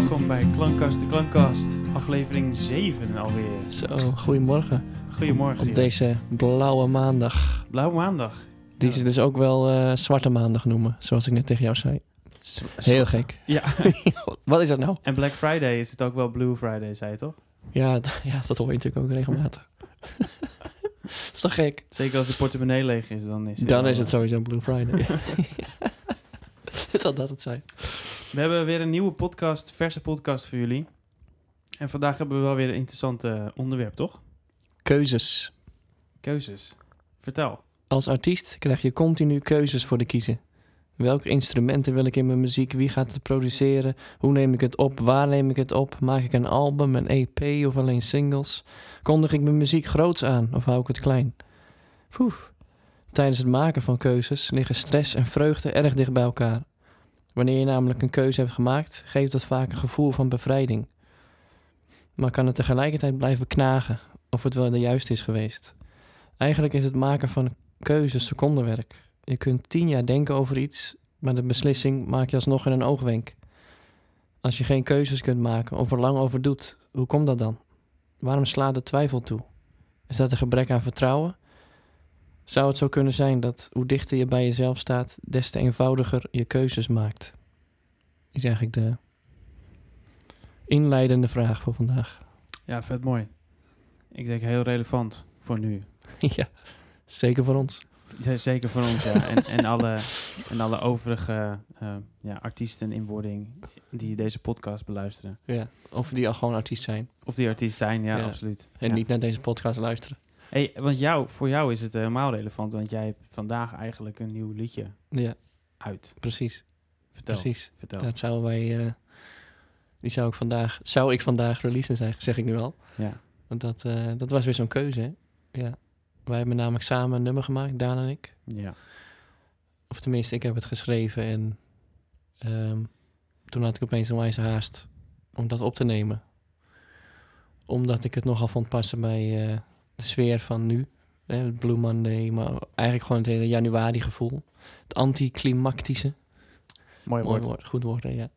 welkom bij Klankkast de Klankkast, aflevering 7 alweer. Zo, goedemorgen. Goedemorgen. Op deze blauwe maandag. Blauwe maandag. Die Ja. ze dus ook wel eh, zwarte maandag noemen, zoals ik net tegen jou zei. Heel gek. Ja, Wat is dat nou? en Black Friday is het ook wel Blue Friday, zei je toch? Ja, ja dat hoor je natuurlijk ook regelmatig. is toch gek? Zeker als de portemonnee leeg is, dan is het Dan is het eh, sowieso Blue Friday. Zal dat het zijn? We hebben weer een nieuwe podcast, verse podcast voor jullie. En vandaag hebben we wel weer een interessant eh, onderwerp, toch? Keuzes. Keuzes. Vertel. Als artiest krijg je continu keuzes voor de kiezen. Welke instrumenten wil ik in mijn muziek? Wie gaat het produceren? Hoe neem ik het op? Waar neem ik het op? Maak ik een album, een EP of alleen singles? Kondig ik mijn muziek groots aan of hou ik het klein? Poeh. Tijdens het maken van keuzes liggen stress en vreugde erg dicht bij elkaar. Wanneer je namelijk een keuze hebt gemaakt, geeft dat vaak een gevoel van bevrijding. Maar kan het tegelijkertijd blijven knagen of het wel de juiste is geweest? Eigenlijk is het maken van keuzes secondenwerk. Je kunt tien jaar denken over iets, maar de beslissing maak je alsnog in een oogwenk. Als je geen keuzes kunt maken of er lang over doet, hoe komt dat dan? Waarom slaat de twijfel toe? Is dat een gebrek aan vertrouwen? Zou het zo kunnen zijn dat hoe dichter je bij jezelf staat, des te eenvoudiger je keuzes maakt? Is eigenlijk de inleidende vraag voor vandaag. Ja, vet mooi. Ik denk heel relevant voor nu. ja, zeker voor ons. Zeker voor ons, ja. En, en, alle, en alle overige eh, ja, artiesten in wording die deze podcast beluisteren. Ja. Of die al gewoon artiest zijn Of die artiest zijn, ja, Ja. absoluut. en Ja. niet naar deze podcast luisteren. Hey, want jou, voor jou is het helemaal relevant, want jij hebt vandaag eigenlijk een nieuw liedje Ja, uit. precies. Vertel. Precies. Vertel. Dat zouden wij. eh, die zou ik vandaag. Zou ik vandaag releasen, zeg, zeg ik nu al. Ja. Want dat, eh, dat was weer zo'n keuze. Hè? Ja. Wij hebben namelijk samen een nummer gemaakt, Daan en ik. ja. Of tenminste, ik heb het geschreven. En ehm, toen had ik opeens een wijze haast om dat op te nemen. Omdat ik het nogal vond passen bij eh, de sfeer van nu. Hè, het Blue Monday, maar eigenlijk gewoon het hele januari gevoel. Het anticlimactische. Mooi Mooi woord. woord, goed woord, hè, ja.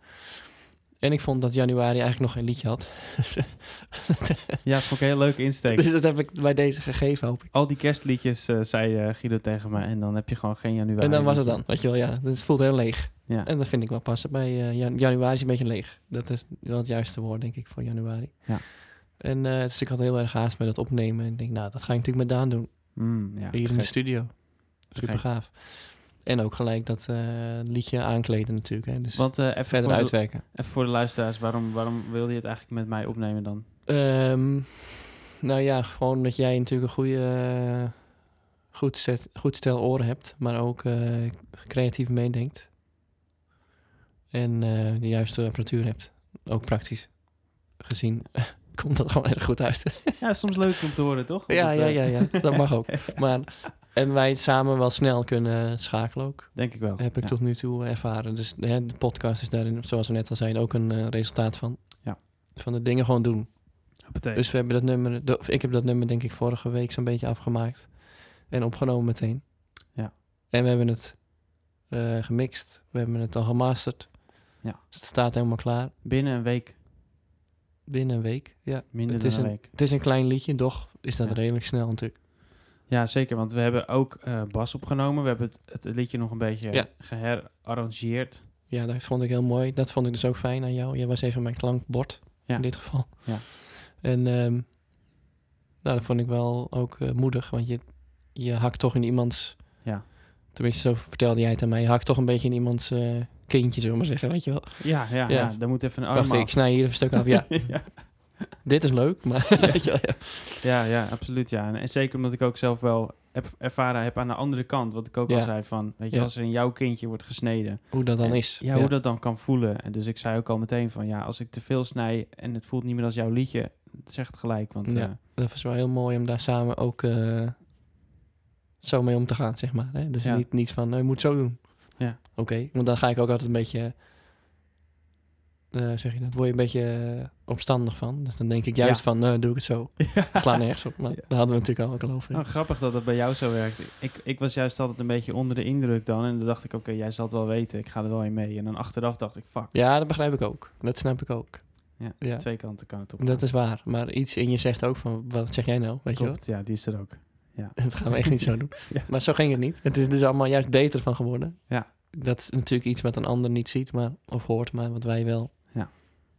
En ik vond dat januari eigenlijk nog geen liedje had. Ja, dat vond ik een hele leuke insteek. dus dat heb ik bij deze gegeven, hoop ik. Al die kerstliedjes, eh, zei eh, Guido tegen me, en dan heb je gewoon geen januari. En dan was het dan, weet je wel, ja. Het voelt heel leeg. Ja. En dat vind ik wel passen bij eh, jan- januari is een beetje leeg. Dat is wel het juiste woord, denk ik, voor januari. Ja. En eh, dus ik had heel erg haast met het opnemen. En ik denk, nou, dat ga ik natuurlijk met Daan doen. Mm, ja, hier in de studio. Super gaaf. En ook gelijk dat eh, liedje aankleden natuurlijk. Hè. Dus Want eh, even, verder de, uitwerken. even voor de luisteraars, waarom, waarom wilde je het eigenlijk met mij opnemen dan? Ehm, nou ja, gewoon dat jij natuurlijk een goede, goed, set, goed stel oren hebt, maar ook creatief meedenkt. En de juiste apparatuur hebt. Ook praktisch gezien komt dat gewoon erg goed uit. Ja, soms leuk om te horen, toch? ja, Dat, ja, eh, ja, ja, dat mag ook. Maar, en wij het samen wel snel kunnen schakelen ook. Denk ik wel. Heb ik ja. tot nu toe ervaren. Dus hè, de podcast is daarin, zoals we net al zeiden, ook een eh, resultaat van. Ja. Van de dingen gewoon doen. Hoppatee. Dus we hebben dat nummer, de- ik heb dat nummer denk ik vorige week zo'n beetje afgemaakt. En opgenomen meteen. Ja. En we hebben het eh, gemixt. We hebben het al gemasterd. Ja. Dus het staat helemaal klaar. Binnen een week, Binnen een week. Ja. minder Het dan is een een- week. Het is een klein liedje, doch is dat Ja. redelijk snel natuurlijk. Ja, zeker, want we hebben ook eh, bas opgenomen. We hebben het, het liedje nog een beetje Ja. geherarrangeerd. Ja, dat vond ik heel mooi. Dat vond ik dus ook fijn aan jou. Jij was even mijn klankbord Ja. in dit geval. Ja. En ehm, nou, dat vond ik wel ook eh, moedig, want je, je hakt toch in iemands... Ja. Tenminste, zo vertelde jij het aan mij. Je hakt toch een beetje in iemands eh, kindje, zullen we maar zeggen, weet je wel. Ja, ja, ja. Ja. daar moet even een arm Wacht, af. ik snij hier even een stuk af. Ja, ja. dit is leuk, maar weet je wel, ja. Ja, ja, absoluut. Ja. En, en zeker omdat ik ook zelf wel heb ervaren heb aan de andere kant. Wat ik ook al zei van, weet je, als er in jouw kindje wordt gesneden. hoe dat dan en- is. Ja, hoe dat dan kan voelen. En dus ik zei ook al meteen van, ja, als ik te veel snij en het voelt niet meer als jouw liedje, zeg het gelijk. Want Ja. Dat was wel heel mooi om daar samen ook eh, zo mee om te gaan, zeg maar. Hè? Dus Ja. niet, niet van, nou, je moet zo doen. Ja. Oké, want dan ga ik ook altijd een beetje eh, zeg je dat, word je een beetje eh, opstandig van. Dus dan denk ik juist Ja. van, nou doe ik het zo. Ja. Sla nergens op. Maar Ja. daar hadden we natuurlijk al al over. Oh, grappig dat het bij jou zo werkt. Ik, ik was juist altijd een beetje onder de indruk dan. En dan dacht ik, oké, jij zal het wel weten. Ik ga er wel in mee. En dan achteraf dacht ik, fuck. Ja, dat begrijp ik ook. Dat snap ik ook. Ja, Ja. Twee kanten kan het op. Dat is waar. Maar iets in je zegt ook van, wat zeg jij nou? Weet je? Klopt, ja, die is er ook. Dat gaan we echt niet zo doen. Ja. Maar zo ging het niet. Het is dus allemaal juist beter van geworden. Ja. Dat is natuurlijk iets wat een ander niet ziet maar, of hoort, maar wat wij wel Ja.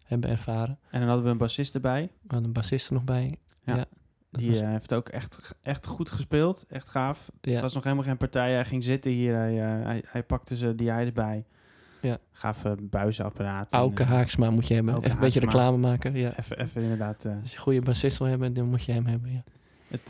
hebben ervaren. En dan hadden we een bassist erbij. We hadden een bassist er nog bij. Ja. Die was- eh, heeft ook echt, echt goed gespeeld. Echt gaaf. ja. Het was nog helemaal geen partij. Hij ging zitten hier. Hij, eh, hij, hij pakte ze die hij erbij. Ja. Gaaf eh, buizenapparaat. en, Auke eh, Haaksma moet je hebben. Even een beetje reclame maken. Ja. Even, even inderdaad. Als je een goede bassist wil hebben, dan moet je hem hebben. Ja. het,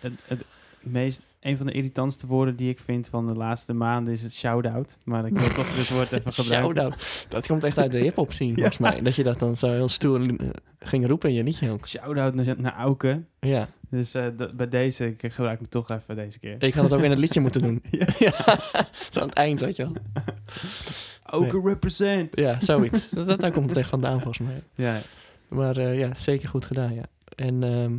het, het meest, een van de irritantste woorden die ik vind van de laatste maanden is het shout-out. Maar ik wil toch dit woord even gebruiken. Shout-out. Dat komt echt uit de hip-hop scene, volgens mij. Dat je dat dan zo heel stoer eh, ging roepen in je liedje ook. Shout-out naar, naar Auke. Ja, Dus eh, bij deze, ik gebruik me toch even deze keer. ik had het ook in het liedje moeten doen. Ja. ja. Zo aan het eind, weet je wel. Auke represent. Ja, zoiets. dat, dat, daar komt het echt vandaan, volgens mij. Ja, Maar eh, ja, zeker goed gedaan, ja. En ehm,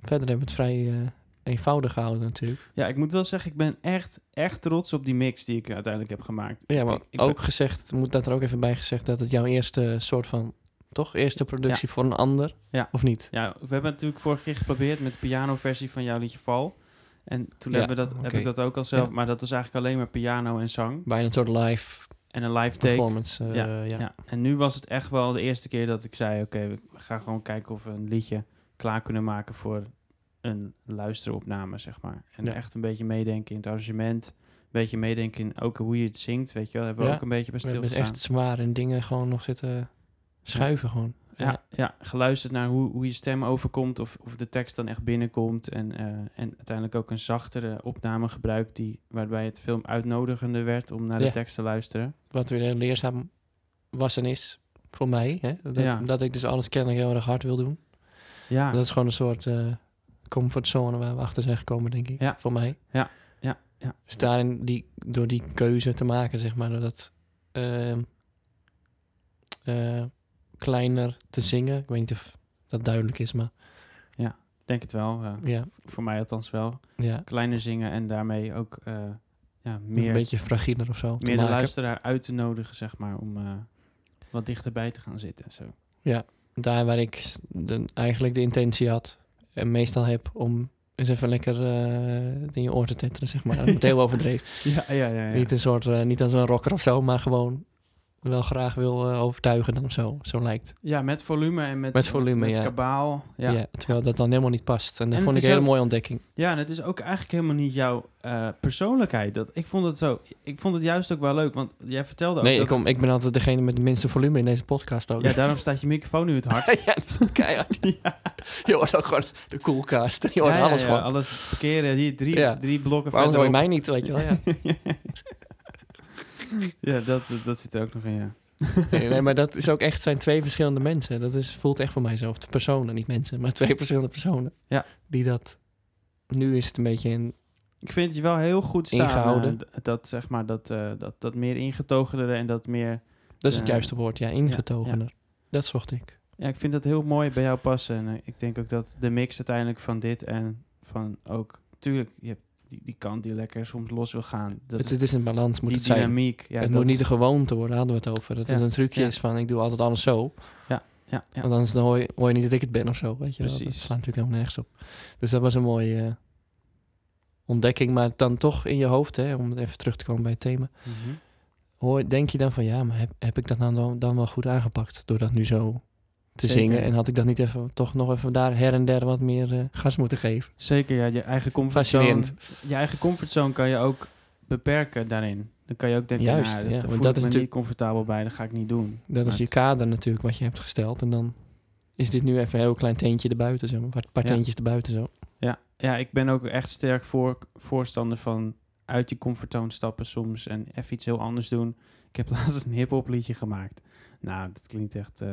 verder hebben we het vrij eenvoudig gehouden natuurlijk. ja, ik moet wel zeggen, ik ben echt, echt trots op die mix die ik uiteindelijk heb gemaakt. Ja, maar Ik- ik ben- ook gezegd, moet dat er ook even bij gezegd, dat het jouw eerste soort van, toch? Eerste productie voor een ander? Ja. Of niet? Ja, we hebben natuurlijk vorige keer geprobeerd met de pianoversie van jouw liedje Val. En toen Ja, hebben we dat, heb ik dat ook al zelf, maar dat was eigenlijk alleen maar piano en zang. Bijna een soort live En een live take. performance. eh, Ja, ja. Ja. En nu was het echt wel de eerste keer dat ik zei, oké, we gaan gewoon kijken of we een liedje klaar kunnen maken voor een luisteropname, zeg maar. En Ja. echt een beetje meedenken in het arrangement. Een beetje meedenken in ook hoe je het zingt, weet je wel. Hebben we Ja, ook een beetje bij We hebben stilgestaan. echt zwaar en dingen gewoon nog zitten schuiven gewoon. Ja, ja, geluisterd naar hoe, hoe je stem overkomt of, of de tekst dan echt binnenkomt. En, eh, en uiteindelijk ook een zachtere opname gebruikt die, waarbij het film uitnodigender werd om naar Ja. de tekst te luisteren. Wat weer heel leerzaam was en is voor mij. Hè? Dat, Ja. dat ik dus alles kennelijk heel erg hard wil doen. Ja, Dat is gewoon een soort eh, comfortzone waar we achter zijn gekomen, denk ik. Ja. Voor mij. ja, ja. Dus daarin, die, door die keuze te maken, zeg maar, door dat ehm, eh, kleiner te zingen. Ik weet niet of dat duidelijk is, maar Ik denk het wel. eh, ja, voor mij althans wel. ja Kleiner zingen en daarmee ook eh, ja, een meer, beetje fragieler of zo. meer de luisteraar uit te nodigen, zeg maar, om wat dichterbij te gaan zitten. Zo. Daar waar ik de, eigenlijk de intentie had meestal heb om eens even lekker eh, in je oor te tetteren, zeg maar. Dat heel overdreven. Ja, ja, ja. ja. Niet een soort, eh, niet als een rocker of zo, maar gewoon wel graag wil eh, overtuigen dan zo. Zo lijkt. ja met volume en met, Met volume, met, ja. kabaal. Ja. Ja. terwijl dat dan helemaal niet past. En dat En vond ik is een hele ook- mooie ontdekking. Ja, en het is ook eigenlijk helemaal niet jouw eh, persoonlijkheid. Dat, ik, vond het zo, ik vond het juist ook wel leuk, want jij vertelde ook Nee, dat ik, kom, het- ik ben altijd degene met het minste volume in deze podcast ook. Ja, daarom staat je microfoon nu het hardst. ja, die staat keihard. ja. Je hoort ook gewoon de koelkast. Je hoort Ja, alles gewoon. alles het verkeerde. Hier drie, drie blokken anders hoor je mij niet, weet je wel. Ja. dat, dat zit er ook nog in, ja. Nee, nee, maar dat is ook echt, zijn twee verschillende mensen. Dat is, voelt echt voor mij zo. Of personen, niet mensen, maar twee verschillende personen. Ja. Die dat... Nu is het een beetje in... Ik vind het je wel heel goed staan. Ingehouden. eh, dat, zeg maar, dat, eh, dat, dat meer ingetogendere en dat meer... Dat is het juiste woord, ja. Ingetogener. Dat zocht ik. Ja, ik vind dat heel mooi bij jou passen. En eh, ik denk ook dat de mix uiteindelijk van dit en van ook... Tuurlijk, je hebt die, die kant die lekker soms los wil gaan. Dat het, is het is een balans, moet die het zijn. dynamiek. Ja, het moet niet de gewoonte worden, hadden we het over. Dat Ja. het een trucje Ja. is van, ik doe altijd alles zo. Ja, ja. Want anders dan hoor, je, hoor je niet dat ik het ben of zo, weet je wel. Dat slaat natuurlijk helemaal nergens op. Dus dat was een mooie eh, ontdekking. Maar dan toch in je hoofd, hè, om even terug te komen bij het thema. Mhm. Hoor, denk je dan van, ja, maar heb, heb ik dat nou dan, dan wel goed aangepakt? Door dat nu zo te Zeker. zingen. En had ik dat niet even, toch nog even daar her en der wat meer eh, gas moeten geven? Zeker, ja. Je eigen comfortzone... Je eigen comfortzone kan je ook beperken daarin. Dan kan je ook denken, Juist, nou, ja, daar voel dat ik is me niet comfortabel bij, dat ga ik niet doen. Dat is je kader natuurlijk wat je hebt gesteld. En dan is dit nu even een heel klein teentje erbuiten, zo. Een paar, Ja. teentjes erbuiten, zo. Ja, ja, ik ben ook echt sterk voor, voorstander van uit je comfortzone stappen soms en even iets heel anders doen. Ik heb laatst een hip-hop liedje gemaakt. Nou, dat klinkt echt. eh,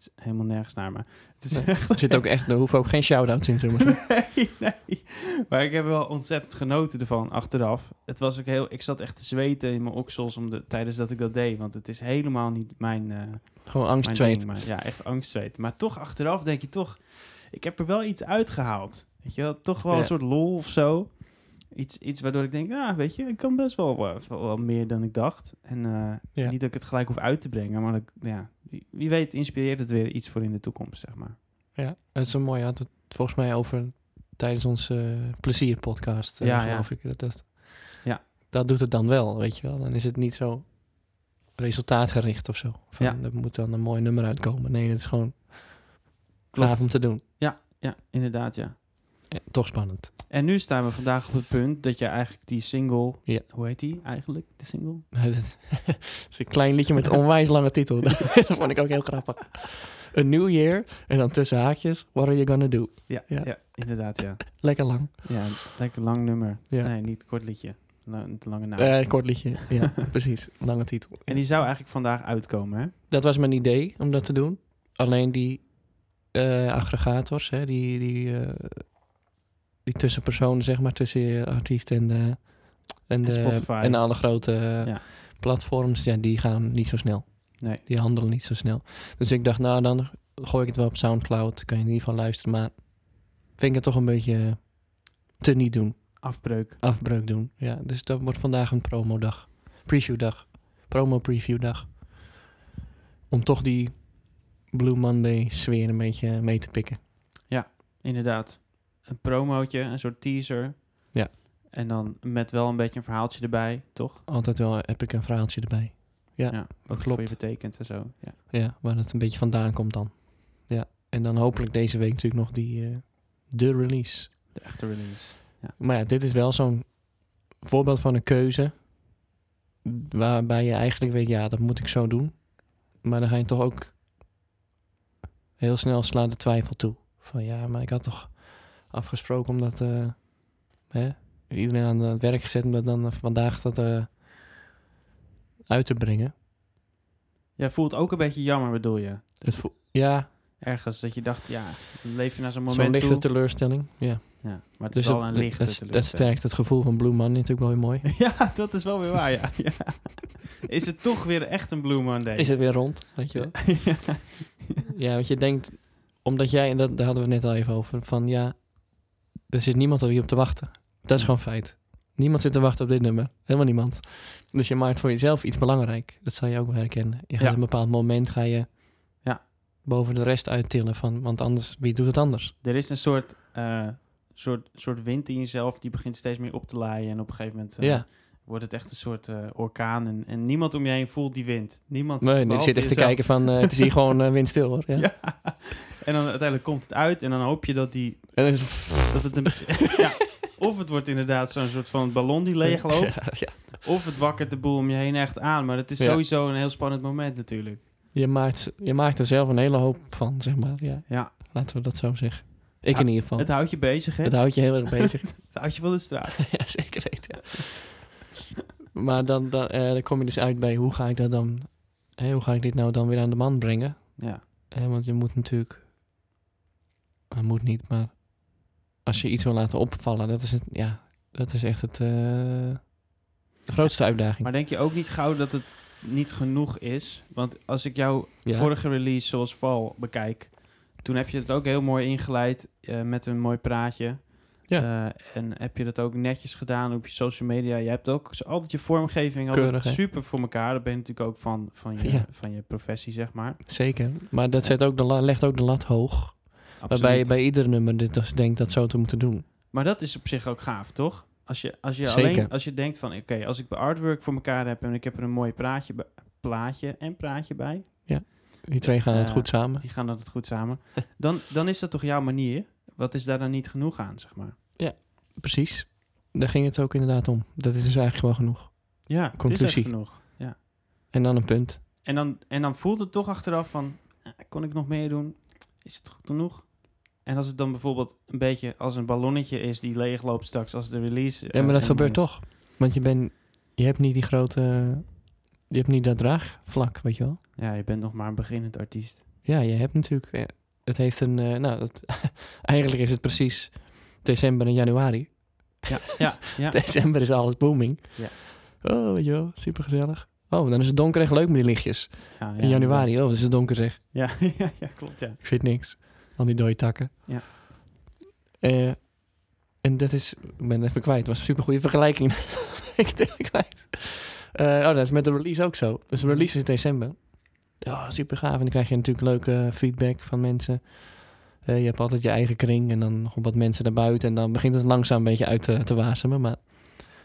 is helemaal nergens naar, maar het is Nee. echt... Er zit ook echt, er hoeven ook geen shout-outs in, zeg maar. nee, nee. Maar ik heb wel ontzettend genoten ervan achteraf. Het was ook heel... Ik zat echt te zweten in mijn oksels om de, tijdens dat ik dat deed. Want het is helemaal niet mijn... eh, Gewoon angstzweet. ja, echt angstzweet. Maar toch achteraf denk je toch... Ik heb er wel iets uitgehaald. Weet je wel? Toch wel Ja. een soort lol of zo. Iets, iets waardoor ik denk, nou, weet je, ik kan best wel, wel, wel meer dan ik dacht. En eh, Ja. niet dat ik het gelijk hoef uit te brengen, maar dat, ik- ja, wie, wie weet inspireert het weer iets voor in de toekomst, zeg maar. Ja, het is zo mooi. Had het volgens mij over tijdens onze eh, plezierpodcast, eh, Ja, ja. geloof ik. Dat, dat, Ja. dat doet het dan wel, weet je wel. Dan is het niet zo resultaatgericht of zo. Van, Ja. Er moet dan een mooi nummer uitkomen. Nee, het is gewoon Klopt. gaaf om te doen. Ja, ja, inderdaad, ja. Ja, toch spannend. En nu staan we vandaag op het punt dat je eigenlijk die single... Ja. Hoe heet die eigenlijk, de single? het is een klein liedje met een onwijs lange titel. dat vond ik ook heel grappig. A New Year en dan tussen haakjes, what are you gonna do? Ja, Ja. ja. inderdaad, ja. Lekker lang. Ja, lekker lang nummer. Ja. Nee, niet kort liedje. Een lange naam. Eh, kort liedje, ja, precies. Lange titel. en die zou eigenlijk vandaag uitkomen, hè? Dat was mijn idee om dat te doen. Alleen die eh, aggregators, hè, die, die, eh, die tussenpersonen, zeg maar, tussen je artiest en de, en de, en alle grote eh, Ja. platforms, ja, die gaan niet zo snel. Nee. Die handelen niet zo snel. Dus ik dacht, nou, dan gooi ik het wel op Soundcloud. Kan je in ieder geval luisteren. Maar vind ik het toch een beetje te niet doen. Afbreuk. Afbreuk doen. Ja, dus dat wordt vandaag een promodag. Preview-dag. Promo-preview-dag. Om toch die Blue Monday sfeer een beetje mee te pikken. Inderdaad. Een promootje, een soort teaser. Ja. En dan met wel een beetje een verhaaltje erbij, toch? Altijd wel heb ik een verhaaltje erbij. Ja, Wat klopt. voor je betekent en zo. Ja. Ja, waar het een beetje vandaan komt dan. Ja, en dan hopelijk deze week natuurlijk nog die, eh, de release. De echte release. Maar ja, dit is wel zo'n voorbeeld van een keuze. Waarbij je eigenlijk weet, ja, dat moet ik zo doen. Maar dan ga je toch ook heel snel slaat de twijfel toe. Van ja, maar ik had toch afgesproken om dat, eh, hè, iedereen aan het werk gezet om dat dan eh, vandaag dat eh, uit te brengen. Ja, voelt ook een beetje jammer, bedoel je? Het ja, Ergens dat je dacht, ja, leef je naar zo'n zo'n moment lichte toe. teleurstelling. Ja. Ja, maar het Dus is wel het- een lichte dat, dat sterkt het gevoel van Blue Monday natuurlijk wel weer mooi. Ja, dat is wel weer waar, ja. ja. Is het toch weer echt een Blue Monday? Is het weer rond, weet je wel? Ja, want je denkt, omdat jij, en dat, daar hadden we het net al even over, van ja, er zit niemand hier op te wachten. Dat is gewoon feit. Niemand zit te wachten op dit nummer. Helemaal niemand. Dus je maakt voor jezelf iets belangrijk. Dat zal je ook wel herkennen. Je gaat Ja. op een bepaald moment ga je Ja. boven de rest uittillen. Van, want anders, wie doet het anders? Er is een soort, eh, soort, soort wind in jezelf die begint steeds meer op te laaien. En op een gegeven moment eh, ja. wordt het echt een soort eh, orkaan. En, en niemand om je heen voelt die wind. Niemand. Nee, ik behalve zit echt te kijken van, het is hier gewoon windstil hoor. Ja. En dan uiteindelijk komt het uit en dan hoop je dat, die, En dan is het... dat het een... ja, of het wordt inderdaad zo'n soort van ballon die leeg loopt. Ja, ja. Of het wakkert de boel om je heen echt aan. Maar het is Ja. sowieso een heel spannend moment natuurlijk. Je, maakt, je maakt er zelf een hele hoop van, zeg maar. Ja, Ja, laten we dat zo zeggen. Ik Ja, in ieder geval. het houdt je bezig, hè? Het houdt je heel erg bezig. Het houdt je wel de straat. ja, zeker weten. Ja. Maar dan, dan, eh, dan kom je dus uit bij hoe ga ik dat dan... Hoe ga ik dit nou dan weer aan de man brengen? Ja, Eh, want je moet natuurlijk... Dat moet niet, maar... Als je iets wil laten opvallen, dat is, het, ja, dat is echt het, eh, de grootste uitdaging. maar denk je ook niet gauw dat het niet genoeg is? Want als ik jouw ja. vorige release zoals Val bekijk... toen heb je het ook heel mooi ingeleid eh, met een mooi praatje. Ja. Eh, en heb je dat ook netjes gedaan op je social media. Je hebt ook altijd je vormgeving altijd Keurig, super voor elkaar. Dat ben je natuurlijk ook van, van, je, Ja. van je professie, zeg maar. Zeker. Maar dat zet ook de la- legt ook de lat hoog. Absoluut. Waarbij je bij ieder nummer dit dus denkt dat zo te moeten doen. Maar dat is op zich ook gaaf, toch? Als je, als je, Zeker. alleen, als je denkt van, oké, als ik bij artwork voor elkaar heb... en ik heb er een mooi praatje, plaatje en praatje bij... Die twee gaan het Ja. goed samen. die gaan altijd goed samen... dan, dan is dat toch jouw manier? Wat is daar dan niet genoeg aan, zeg maar? Precies. Daar ging het ook inderdaad om. Dat is dus eigenlijk wel genoeg. Ja, het is Conclusie. genoeg. Ja. En dan een punt. En, dan, en dan voelt het toch achteraf van... eh, kon ik nog meer doen? Is het goed genoeg? En als het dan bijvoorbeeld een beetje als een ballonnetje is... die leegloopt straks als de release... Ja, eh, maar dat eenmaal gebeurt is. toch. Want je, bent, je hebt niet die grote... Je hebt niet dat draagvlak, weet je wel. Ja, je bent nog maar een beginnend artiest. Ja, je hebt natuurlijk... eh, Het heeft een... eh, nou, het, eigenlijk is het precies december en januari. Ja, ja, ja. December is alles booming. Ja. Oh, weet je wel, super gezellig. Oh, dan is het donker echt leuk met die lichtjes. ja, ja In januari, oh, dan is het donker zeg. Ja, ja, ja, klopt, ja. Ik vind niks. Al die dode takken. Ja. Eh, en dat is... Ik ben even kwijt. Het was een super goede vergelijking. ik ben even kwijt. Eh, oh, dat is met de release ook zo. Dus de release is in december. Ja, super gaaf. En dan krijg je natuurlijk leuke feedback van mensen. Eh, je hebt altijd je eigen kring en dan nog wat mensen daarbuiten. En dan begint het langzaam een beetje uit te, te wasemen. Maar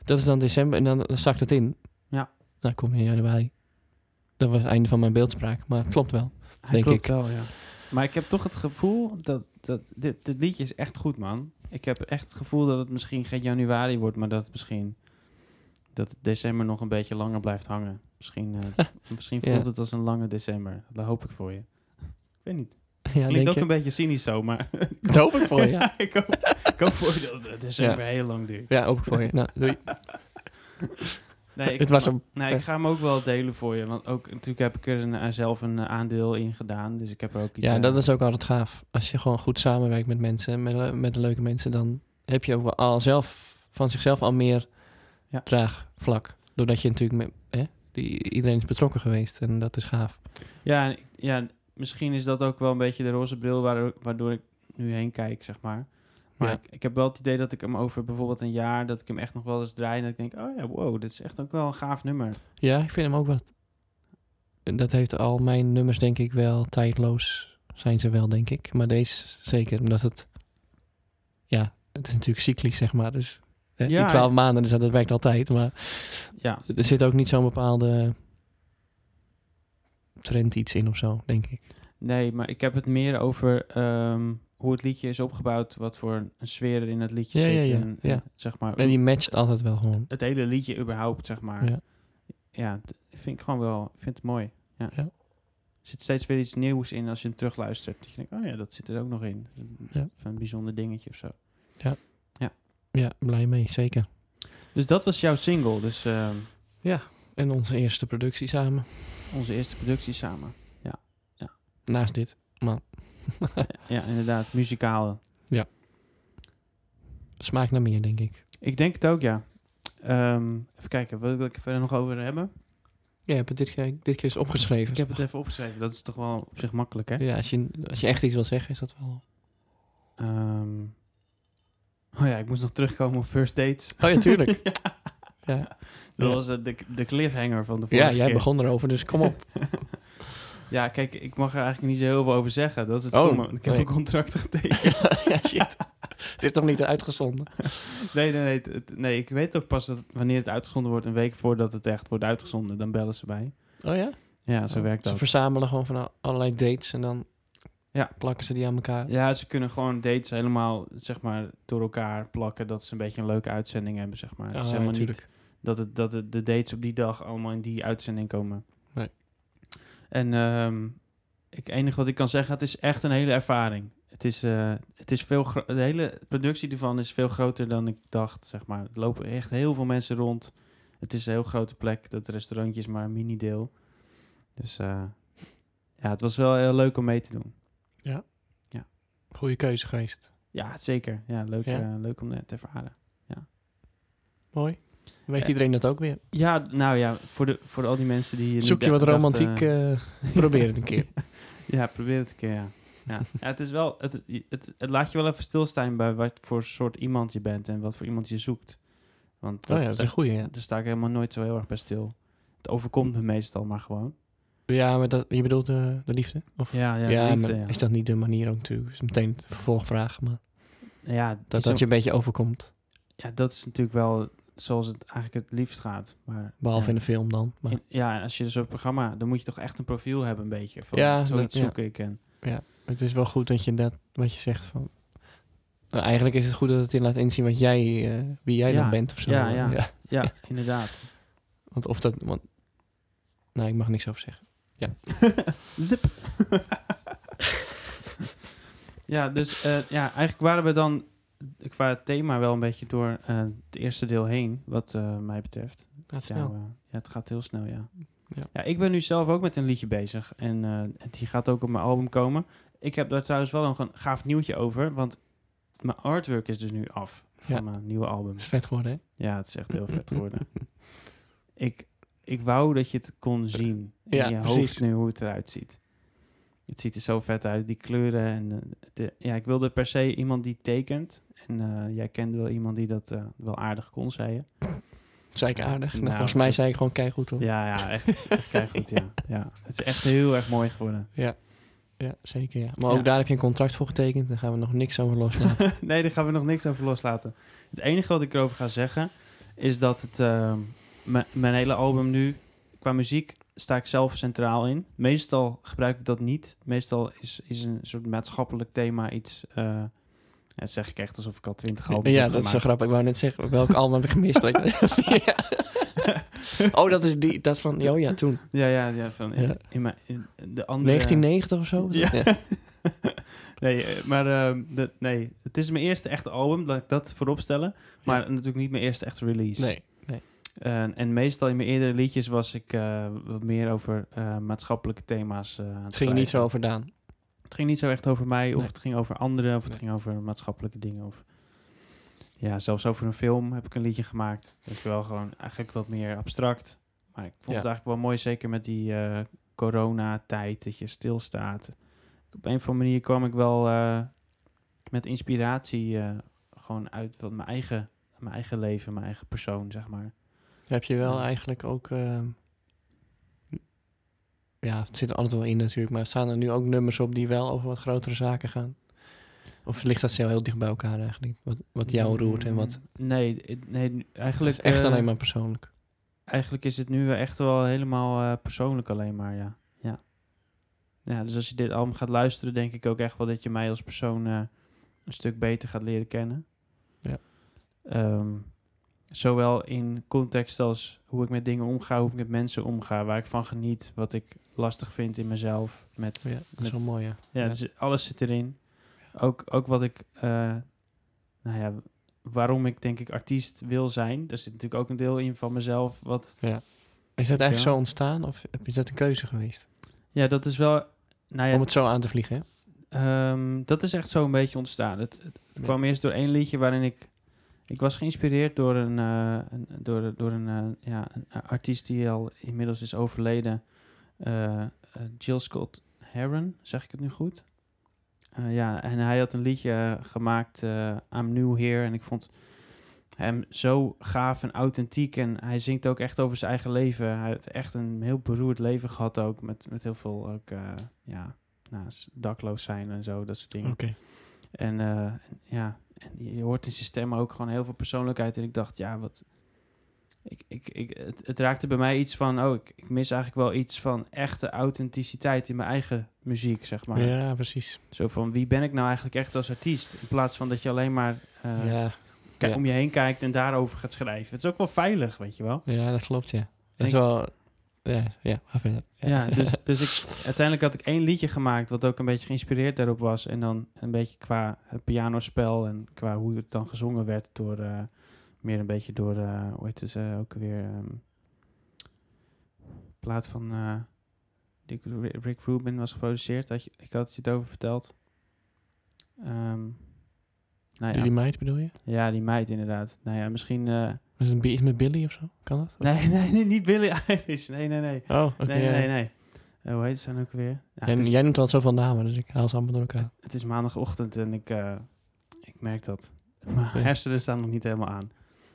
dat is dan december en dan, dan zakt het in. Ja. Nou, kom je in januari. Dat was het einde van mijn beeldspraak. Maar het klopt wel. Hij Denk klopt ik. wel, ja. Maar ik heb toch het gevoel dat, dat dit, dit liedje is echt goed, man. Ik heb echt het gevoel dat het misschien geen januari wordt, maar dat het misschien dat december nog een beetje langer blijft hangen. Misschien, eh, misschien Ja. voelt het als een lange december. Dat hoop ik voor je. Ik weet niet. Ja, Klinkt ook je? een beetje cynisch zo, maar Dat hoop ik voor je. Ja, ik, hoop, ik hoop voor je dat het december heel lang duurt. ja hoop ik voor je. Nou, doei. Nee, ik, Het was hem. Nee, ik ga hem ook wel delen voor je. Want ook natuurlijk heb ik er een, eh, zelf een eh, aandeel in gedaan. Dus ik heb er ook iets Ja, dat is ook altijd gaaf. Als je gewoon goed samenwerkt met mensen, met, met leuke mensen, dan heb je ook al zelf van zichzelf al meer Ja. draagvlak. Doordat je natuurlijk met, hè, die, iedereen is betrokken geweest en dat is gaaf. Ja, ja, misschien is dat ook wel een beetje de roze bril waardoor, waardoor ik nu heen kijk, zeg maar. Maar Ja. ik, ik heb wel het idee dat ik hem over bijvoorbeeld een jaar, dat ik hem echt nog wel eens draai en dat ik denk, oh ja, wow, dit is echt ook wel een gaaf nummer. Ja, ik vind hem ook wat. Dat heeft al mijn nummers denk ik wel tijdloos zijn ze wel, denk ik. Maar deze zeker, omdat het... Ja, het is natuurlijk cyclisch, zeg maar. Dus Ja, die twaalf maanden, dus dat werkt altijd. Maar Ja, er zit ook niet zo'n bepaalde trend iets in of zo, denk ik. nee, maar ik heb het meer over ehm, hoe het liedje is opgebouwd, wat voor een sfeer er in het liedje Ja, zit. ja, ja, en, ja. en zeg maar, En die matcht altijd wel gewoon. het hele liedje überhaupt, zeg maar. Ja. Ja, vind ik gewoon wel, vind het mooi. Ja. Ja. Er zit steeds weer iets nieuws in als je hem terugluistert. Dat je denkt, oh ja, dat zit er ook nog in. Ja. Van een bijzonder dingetje of zo. Ja, blij mee, zeker. Dus dat was jouw single. Dus ehm, En onze eerste productie samen. onze eerste productie samen. Naast dit. Maar Ja, inderdaad. Muzikaal. smaakt naar meer, denk ik. Ik denk het ook, ja. Ehm, even kijken, wil ik er verder nog over hebben? Ja, je hebt het dit keer, dit keer eens opgeschreven. Ik heb het even opgeschreven. Dat is toch wel op zich makkelijk, hè? Ja, als je, als je echt iets wil zeggen, is dat wel... Ehm, oh ja, ik moest nog terugkomen op First Dates. Oh ja, tuurlijk. ja. Dat Ja. was eh, de, de cliffhanger van de vorige ja, jij keer. begon erover, dus kom op. Ja, kijk, ik mag er eigenlijk niet zo heel veel over zeggen. Dat is het Oh, stomme. Ik heb nee. een contract getekend. ja, shit. Het is nog niet uitgezonden. nee, nee, nee, het- nee. Ik weet ook pas dat wanneer het uitgezonden wordt, een week voordat het echt wordt uitgezonden. Dan bellen ze bij. Oh ja? Ja, zo werkt Ze dat. verzamelen gewoon van al- allerlei dates en dan Ja. plakken ze die aan elkaar. Ja, ze kunnen gewoon dates helemaal, zeg maar, door elkaar plakken. Dat ze een beetje een leuke uitzending hebben, zeg maar. het is Oh, ja, helemaal niet natuurlijk. dat, het, dat het, de dates op die dag allemaal in die uitzending komen. Nee. En ehm ik enige wat ik kan zeggen, het is echt een hele ervaring. Het is, eh, het is veel de hele productie ervan is veel groter dan ik dacht, zeg maar. Er lopen echt heel veel mensen rond. Het is een heel grote plek. Dat restaurantje is maar een mini-deel. Dus eh, ja, het was wel heel leuk om mee te doen. Goeie keuze geweest. Ja, zeker. Ja, leuk, Ja. eh, leuk om te ervaren. Mooi. Weet Ja. iedereen dat ook weer? Ja, nou ja, voor, de, voor al die mensen die... Zoek je wat romantiek, eh, probeer het een keer. Ja, probeer het een keer, ja. Ja, ja het is wel... Het, het, het laat je wel even stilstaan bij wat voor soort iemand je bent en wat voor iemand je zoekt. Want Oh ja, dat is een goeie, ja. daar sta ik helemaal nooit zo heel erg bij stil. Het overkomt me meestal maar gewoon. Ja, maar dat, je bedoelt de, de liefde? Of? Ja, ja, Ja, de liefde, ja. is dat niet de manier ook natuurlijk? is meteen de vervolgvraag, maar Ja, dat, dat je een beetje overkomt. ja, dat is natuurlijk wel zoals het eigenlijk het liefst gaat. Maar, Behalve ja. in de film dan. Maar, In- ja, als je zo'n programma... Dan moet je toch echt een profiel hebben een beetje. Van, Ja, zoiets dat- ja. zoek ik. En, het is wel goed dat je dat, wat je zegt van... Nou, eigenlijk is het goed dat het je laat inzien wat jij, eh, wie jij Ja, dan bent of zo. ja, ja. ja, inderdaad. Want of dat... Want, nou, ik mag niks over zeggen. Zip. ja, dus eh, ja, eigenlijk waren we dan qua het thema wel een beetje door eh, het eerste deel heen, wat eh, mij betreft. Gaat Ja, snel. eh, ja, het gaat heel snel, ja. Ja. Ja. ik ben nu zelf ook met een liedje bezig. En die gaat ook op mijn album komen. Ik heb daar trouwens wel een gaaf nieuwtje over. Want mijn artwork is dus nu af van Ja. mijn nieuwe album. Dat is vet geworden, hè? Ja, het is echt heel vet geworden. ik, ik wou dat je het kon zien in Ja, je precies. hoofd nu hoe het eruit ziet. Het ziet er zo vet uit, die kleuren. En de, ja, ik wilde per se iemand die tekent. En eh, jij kende wel iemand die dat eh, wel aardig kon, zei je. Zei ik aardig. Nou, volgens mij zei ik gewoon keigoed, hoor. Ja, ja, echt, echt keigoed, ja. ja. Het is echt heel erg mooi geworden. Ja, ja zeker, ja. Maar Ja. ook daar heb je een contract voor getekend. Daar gaan we nog niks over loslaten. nee, daar gaan we nog niks over loslaten. Het enige wat ik erover ga zeggen is dat het ehm, mijn hele album nu qua muziek sta ik zelf centraal in. Meestal gebruik ik dat niet. Meestal is, is een soort maatschappelijk thema iets. eh, dat zeg ik echt alsof ik al twintig albums ja, heb dat is zo grappig. Ik wou net zeggen, welk album heb ik gemist? Ja. Oh, dat is die, dat van, oh ja, toen. Ja, ja, ja. Van, in, Ja. in mijn, in de andere, 1990 of zo? Ja. nee, eh, maar ehm, dat, nee, het is mijn eerste echte album, laat ik dat voorop stellen. Maar natuurlijk niet mijn eerste echte release. Nee, nee. En, en meestal in mijn eerdere liedjes was ik eh, wat meer over eh, maatschappelijke thema's eh, aan het Het ging niet zo schrijven. over Daan. Het ging niet zo echt over mij, of Nee. het ging over anderen, of het Nee. ging over maatschappelijke dingen. Of, ja, zelfs over een film heb ik een liedje gemaakt. Dat is wel gewoon eigenlijk wat meer abstract. Maar ik vond Ja. het eigenlijk wel mooi, zeker met die eh coronatijd, dat je stilstaat. Op een of andere manier kwam ik wel eh, met inspiratie eh, gewoon uit van mijn eigen, mijn eigen leven, mijn eigen persoon, zeg maar. Heb je wel Ja. eigenlijk ook... ja, het zit er altijd wel in natuurlijk. Maar staan er nu ook nummers op die wel over wat grotere zaken gaan? Of ligt dat zo heel dicht bij elkaar eigenlijk? Wat, wat jou roert en wat... Mm, Nee, het- nee Het eigenlijk... is echt eh, alleen maar persoonlijk. Eigenlijk is het nu echt wel helemaal eh, persoonlijk alleen maar, ja. ja. Ja, dus als je dit album gaat luisteren, denk ik ook echt wel dat je mij als persoon eh, een stuk beter gaat leren kennen. Ja. Ehm, zowel in context als hoe ik met dingen omga, hoe ik met mensen omga, waar ik van geniet, wat ik lastig vind in mezelf. Met, Ja, dat is met- wel mooi, ja. ja, Ja. dus alles zit erin. Ook, ook wat ik, eh, nou ja, waarom ik denk ik artiest wil zijn. Daar zit natuurlijk ook een deel in van mezelf. Wat, Is dat eigenlijk Ja. zo ontstaan of heb je dat een keuze geweest? ja, dat is wel, nou ja, Om het zo aan te vliegen, hè? ehm, dat is echt zo een beetje ontstaan. Het, het, het Ja. kwam eerst door één liedje waarin ik, ik was geïnspireerd door een, eh, een door, door een, eh, ja, een artiest die al inmiddels is overleden. Eh, eh, Jill Scott Heron, zeg ik het nu goed? Eh, ja, en hij had een liedje eh, gemaakt, eh I'm New Here. En ik vond hem zo gaaf en authentiek. En hij zingt ook echt over zijn eigen leven. Hij heeft echt een heel beroerd leven gehad ook. Met, met heel veel ook, eh, ja, nou, dakloos zijn en zo, dat soort dingen. Oké. Eh, en ja, en je hoort in zijn stem ook gewoon heel veel persoonlijkheid. En ik dacht, ja, wat. Ik, ik, ik, het, het raakte bij mij iets van, oh, ik, ik mis eigenlijk wel iets van echte authenticiteit in mijn eigen muziek, zeg maar. Ja, precies. Zo van, wie ben ik nou eigenlijk echt als artiest? In plaats van dat je alleen maar eh, ja. om je heen kijkt en daarover gaat schrijven. Het is ook wel veilig, weet je wel. ja, dat klopt, ja. Dat is wel... Ja, ja, ga verder. Ja, dus, dus ik, uiteindelijk had ik één liedje gemaakt wat ook een beetje geïnspireerd daarop was. En dan een beetje qua het pianospel en qua hoe het dan gezongen werd door, eh, meer een beetje door, eh, hoe heet het eh, ook weer, ehm, plaat van die Rick Rubin was geproduceerd. Had je, ik had je het over verteld. Ehm, nou ja, die meid bedoel je? ja, die meid inderdaad. Nou ja, misschien... het een iets met Billy of zo? Kan dat? nee, nee, nee, niet Billie Eilish. Nee, nee, nee. Oh, oké. nee, nee, nee. Eh, hoe heet ze dan ook weer? Ja, Jij, is- jij noemt zoveel namen, dus ik haal ze allemaal door elkaar. Het is maandagochtend en ik, eh, ik merk dat. Mijn Ja. hersenen staan nog niet helemaal aan.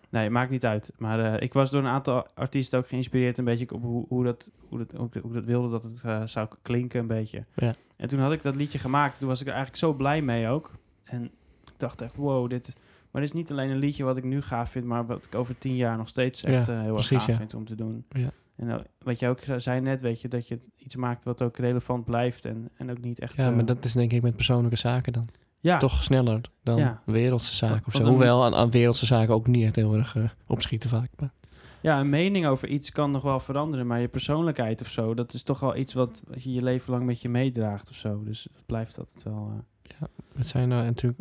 Nee, maakt niet uit. Maar eh, ik was door een aantal artiesten ook geïnspireerd een beetje op hoe, hoe, dat, hoe, dat, hoe, dat wilde dat het zou klinken een beetje. Ja. En toen had ik dat liedje gemaakt. Toen was ik er eigenlijk zo blij mee ook. En ik dacht echt, wow, dit... Maar dit is niet alleen een liedje wat ik nu gaaf vind, maar wat ik over tien jaar nog steeds echt Ja, eh, heel precies, erg gaaf ja. vind om te doen. Ja. En nou, wat jij ook zei net, weet je, dat je iets maakt wat ook relevant blijft en, en ook niet echt... Ja, eh, maar dat is denk ik met persoonlijke zaken dan. ja, Toch sneller dan Ja. wereldse zaken of zo. Hoewel aan, aan wereldse zaken ook niet echt heel erg eh, opschieten vaak. Maar, Ja, een mening over iets kan nog wel veranderen, maar je persoonlijkheid of zo, dat is toch wel iets wat, wat je je leven lang met je meedraagt of zo. Dus het blijft altijd wel. eh, het zijn natuurlijk...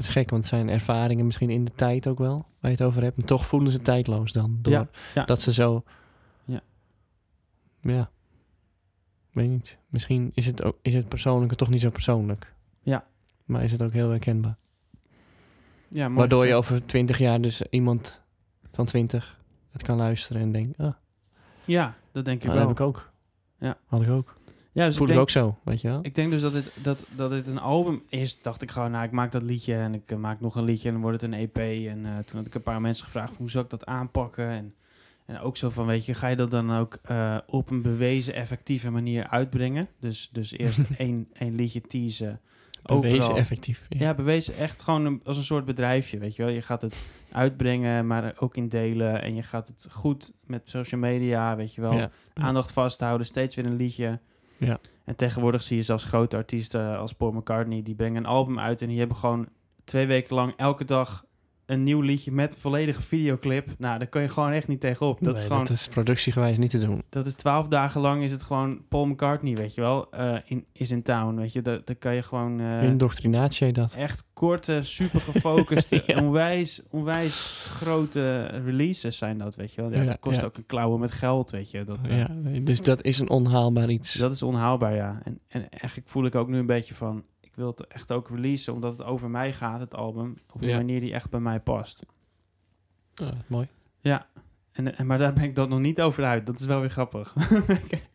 Het is gek, want het zijn ervaringen misschien in de tijd ook wel, waar je het over hebt. En toch voelen ze tijdloos dan. Door Ja, ja. dat ze zo... Ja. Ja. Weet niet. Misschien is het, ook, is het persoonlijke toch niet zo persoonlijk. Ja. Maar is het ook heel herkenbaar. Ja, mooi Waardoor je over twintig jaar dus iemand van twintig het kan luisteren en denkt, ah, Ja, dat denk ik dat wel. heb ik ook. Ja. Had ik ook. Ja, dus Voel ik ik denk, ook zo, weet je wel? ik denk dus dat dit, dat, dat dit een album is. Dacht ik gewoon, nou, ik maak dat liedje en ik eh, maak nog een liedje en dan wordt het een EP. En eh, toen had ik een paar mensen gevraagd, hoe zou ik dat aanpakken? En, en ook zo van, weet je, ga je dat dan ook eh, op een bewezen, effectieve manier uitbrengen? Dus, dus eerst één, één liedje teasen. Bewezen overal. effectief. Ja, bewezen echt gewoon een- als een soort bedrijfje, weet je wel. Je gaat het uitbrengen, maar ook in delen. En je gaat het goed met social media, weet je wel. Ja. Aandacht vasthouden, steeds weer een liedje. Ja. En tegenwoordig zie je zelfs grote artiesten als Paul McCartney... die brengen een album uit en die hebben gewoon twee weken lang elke dag... een nieuw liedje met volledige videoclip. Nou, daar kun je gewoon echt niet tegenop. Dat Nee, is gewoon dat is productiegewijs niet te doen. dat is twaalf dagen lang is het gewoon Paul McCartney, weet je wel. eh, in, is in town, weet je. Daar daar kan je gewoon... eh, Indoctrinatie dat. echt korte, super gefocuste, Ja. onwijs, onwijs grote releases zijn dat, weet je wel. Ja, Ja, dat kost ja. ook een klauwen met geld, weet je. Dat, eh, ja, dus dat is een onhaalbaar iets. dat is onhaalbaar, ja. En, en eigenlijk voel ik ook nu een beetje van... ik wil het echt ook releasen, omdat het over mij gaat, het album. Op een Ja. manier die echt bij mij past. Ah, mooi. Ja, en, en, maar daar ben ik dan nog niet over uit. Dat is wel weer grappig.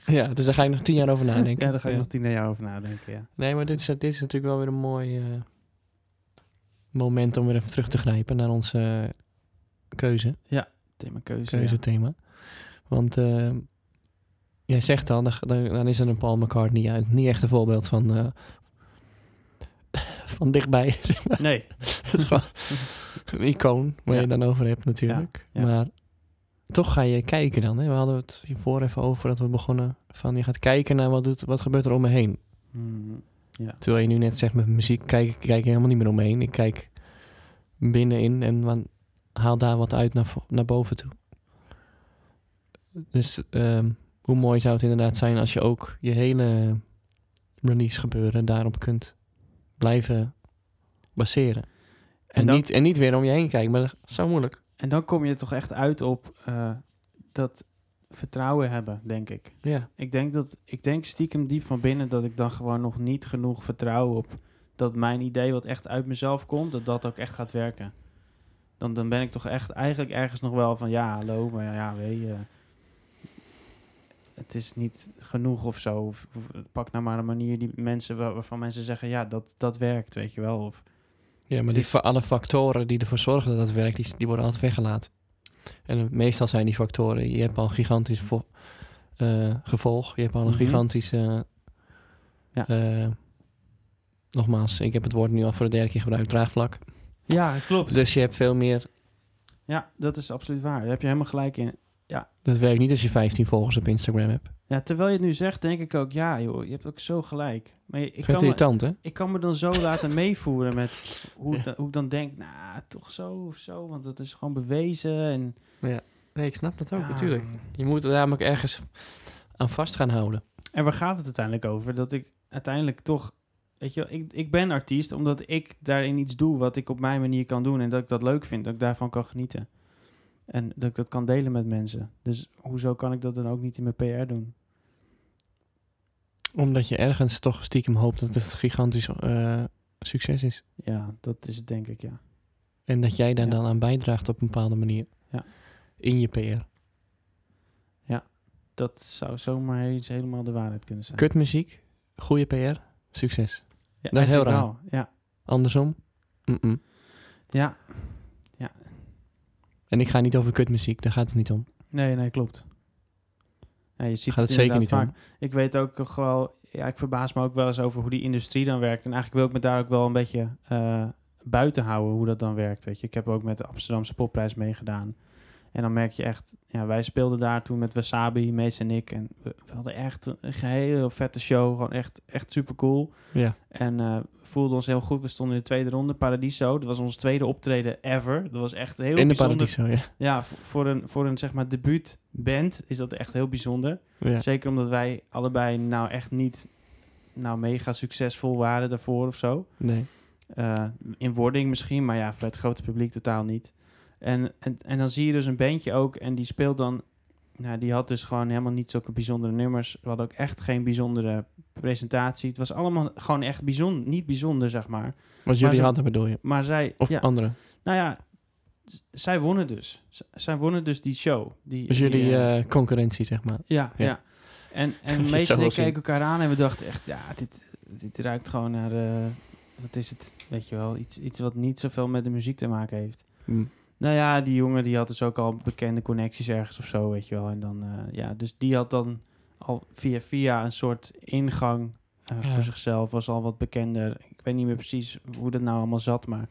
Ja, dus daar ga je nog tien jaar over nadenken. ja, daar ga ik nog tien jaar over nadenken, ja. Nee, maar dit is, dit is natuurlijk wel weer een mooi eh, moment om weer even terug te grijpen naar onze eh, keuze, Thema keuze, keuzethema. Want eh, jij zegt al, dan, dan, is er een Paul McCartney uit. Niet echt een voorbeeld van, van dichtbij. zeg maar. ja. Nee, Het is gewoon een icoon waar je Ja. het dan over hebt natuurlijk. Ja, ja. Maar toch ga je kijken dan. Hè? We hadden het hiervoor even over dat we begonnen van je gaat kijken naar wat, doet, wat gebeurt er om me heen. Hmm, ja. Terwijl je nu net zegt met muziek, kijk ik kijk helemaal niet meer omheen. Ik kijk binnenin en haal daar wat uit naar, naar boven toe. Dus ehm, hoe mooi zou het inderdaad zijn als je ook je hele release gebeuren daarop kunt blijven baseren. En, dan- niet, en niet weer om je heen kijken, maar dat is zo moeilijk. En dan kom je toch echt uit op eh, dat vertrouwen hebben, denk ik. Ja, Ik denk, dat, ik denk stiekem diep van binnen dat ik dan gewoon nog niet genoeg vertrouw op dat mijn idee wat echt uit mezelf komt, dat dat ook echt gaat werken. Dan, dan ben ik toch echt eigenlijk ergens nog wel van ja, hallo, maar ja, weet je, het is niet genoeg of zo. Of, of pak nou maar een manier die mensen, waar- waarvan mensen zeggen ja, dat, dat werkt, weet je wel. Of, ja maar die, is- alle factoren die ervoor zorgen dat het werkt, die, die worden altijd weggelaten. En eh, meestal zijn die factoren, je hebt al een gigantisch eh, gevolg, je hebt al een Mhm. gigantische... Ja. eh, nogmaals, ik heb het woord nu al voor de derde keer gebruikt, draagvlak. ja, klopt. Dus je hebt veel meer... Ja, dat is absoluut waar. Daar heb je helemaal gelijk in. Dat werkt niet als je 15 volgers op Instagram hebt. Ja, terwijl je het nu zegt, denk ik ook, ja joh, je hebt ook zo gelijk. Maar ik, Vet kan me, irritant, hè? ik kan me dan zo laten meevoeren met hoe, hoe ik dan denk, nou, toch zo of zo, want dat is gewoon bewezen. En, Nee, ik snap dat ook, Ja. natuurlijk. Je moet er namelijk ergens aan vast gaan houden. En waar gaat het uiteindelijk over? Dat ik uiteindelijk toch, weet je wel, ik, ik ben artiest omdat ik daarin iets doe wat ik op mijn manier kan doen en dat ik dat leuk vind, dat ik daarvan kan genieten. En dat ik dat kan delen met mensen. Dus hoezo kan ik dat dan ook niet in mijn PR doen? Omdat je ergens toch stiekem hoopt dat het gigantisch eh, succes is. Ja, dat is het denk ik, ja. En dat jij daar Ja. dan aan bijdraagt op een bepaalde manier. Ja. In je PR. Dat zou zomaar iets helemaal de waarheid kunnen zijn. Kutmuziek, goede PR, succes. Ja, dat is heel raar. wel, Ja, Andersom? Mm-mm. ja. En ik ga niet over kutmuziek, daar gaat het niet om. Nee, nee, klopt. Ja, je ziet Gaat het zeker niet inderdaad om. vaak. Ik weet ook wel, ja, ik verbaas me ook wel eens over hoe die industrie dan werkt. En eigenlijk wil ik me daar ook wel een beetje eh, buiten houden hoe dat dan werkt. Weet je, ik heb ook met de Amsterdamse Popprijs meegedaan. En dan merk je echt, ja, wij speelden daar toen met Wasabi, Mees en ik. En we, we hadden echt een hele vette show, gewoon echt, echt super cool. Ja. En we voelden ons heel goed. We stonden in de tweede ronde, Paradiso. Dat was ons tweede optreden ever. Dat was echt heel In de bijzonder. paradiso, ja. Ja, voor, voor een, voor een zeg maar debuutband is dat echt heel bijzonder. ja. Zeker omdat wij allebei nou echt niet nou mega succesvol waren daarvoor of zo. Nee. Eh, in wording misschien, maar ja, voor het grote publiek totaal niet. En, en, en dan zie je dus een bandje ook en die speelt dan nou, die had dus gewoon helemaal niet zulke bijzondere nummers. We hadden ook echt geen bijzondere presentatie. Het was allemaal gewoon echt bijzonder, niet bijzonder, zeg maar. Wat jullie hadden bedoel je? Maar zij, Of ja, andere? nou ja, zij wonnen dus. Z- zij wonnen dus die show. Die, Dus jullie eh, eh, concurrentie, zeg maar. ja, ja. ja. En, en Dat is Mees zo en wel ik zien. keken elkaar aan en we dachten echt, ja, dit, dit ruikt gewoon naar, eh, wat is het, weet je wel, iets, iets wat niet zoveel met de muziek te maken heeft. Hm. Nou ja, die jongen die had dus ook al bekende connecties ergens of zo, weet je wel. En dan, eh, ja, dus die had dan al via via een soort ingang eh, Ja. voor zichzelf, was al wat bekender. Ik weet niet meer precies hoe dat nou allemaal zat, maar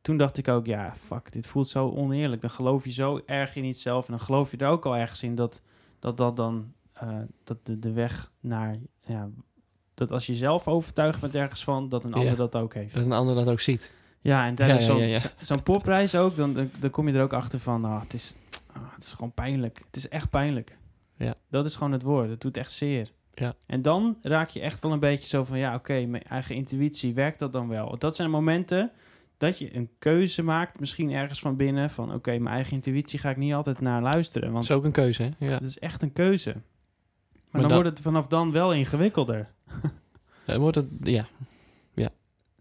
toen dacht ik ook, ja, fuck, dit voelt zo oneerlijk. Dan geloof je zo erg in iets zelf en dan geloof je er ook al ergens in dat dat, dat dan, eh, dat de, de weg naar, ja, dat als je zelf overtuigd bent ergens van, dat een Ja. ander dat ook heeft. Dat een ander dat ook ziet. Ja, en tijdens Ja, ja, zo'n ja, ja. zo- zo'n popprijs ook, dan, dan, dan kom je er ook achter van, ah, het, is, ah, het is gewoon pijnlijk. Het is echt pijnlijk. Ja. Dat is gewoon het woord. Het doet echt zeer. Ja. En dan raak je echt wel een beetje zo van, ja, oké, mijn eigen intuïtie, werkt dat dan wel? Dat zijn momenten dat je een keuze maakt, misschien ergens van binnen, van oké, mijn eigen intuïtie ga ik niet altijd naar luisteren, want Dat is ook een keuze, hè? Ja. dat is echt een keuze. Maar, dan dat- wordt het vanaf dan wel ingewikkelder. Dan wordt het, ja.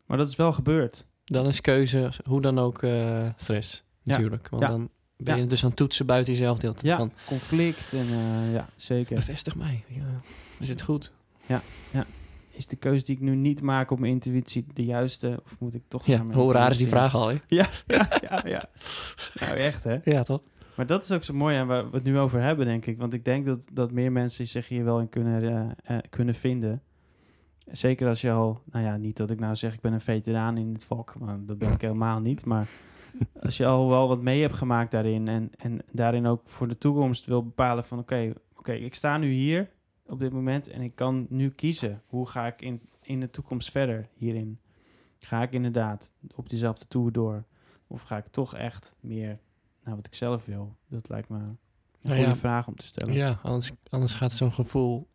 Maar dat is wel gebeurd. Dan is keuze, hoe dan ook, eh, stress. Ja. Natuurlijk. Want Ja. dan ben je Ja. dus aan het toetsen buiten jezelf. De hele tijd Ja, van, conflict en eh, ja, zeker. bevestig mij. Ja. Is het goed? is de keuze die ik nu niet maak op mijn intuïtie de juiste? Of moet ik toch Ja, hoe raar is die vraag al, hè? Ja, ja, ja, ja. Nou, echt hè? Ja, toch? Maar dat is ook zo mooi aan waar we het nu over hebben, denk ik. Want ik denk dat, dat meer mensen zich hier wel in kunnen, eh, kunnen vinden. Zeker als je al, nou ja, niet dat ik nou zeg ik ben een veteraan in het vak, want dat ben ik helemaal niet. Maar als je al wel wat mee hebt gemaakt daarin en, en daarin ook voor de toekomst wil bepalen van oké, oké, ik sta nu hier op dit moment en ik kan nu kiezen. Hoe ga ik in, in de toekomst verder hierin? Ga ik inderdaad op diezelfde tour door? Of ga ik toch echt meer naar wat ik zelf wil? Dat lijkt me een Nou goede ja. vraag om te stellen. Ja, anders, anders gaat zo'n gevoel...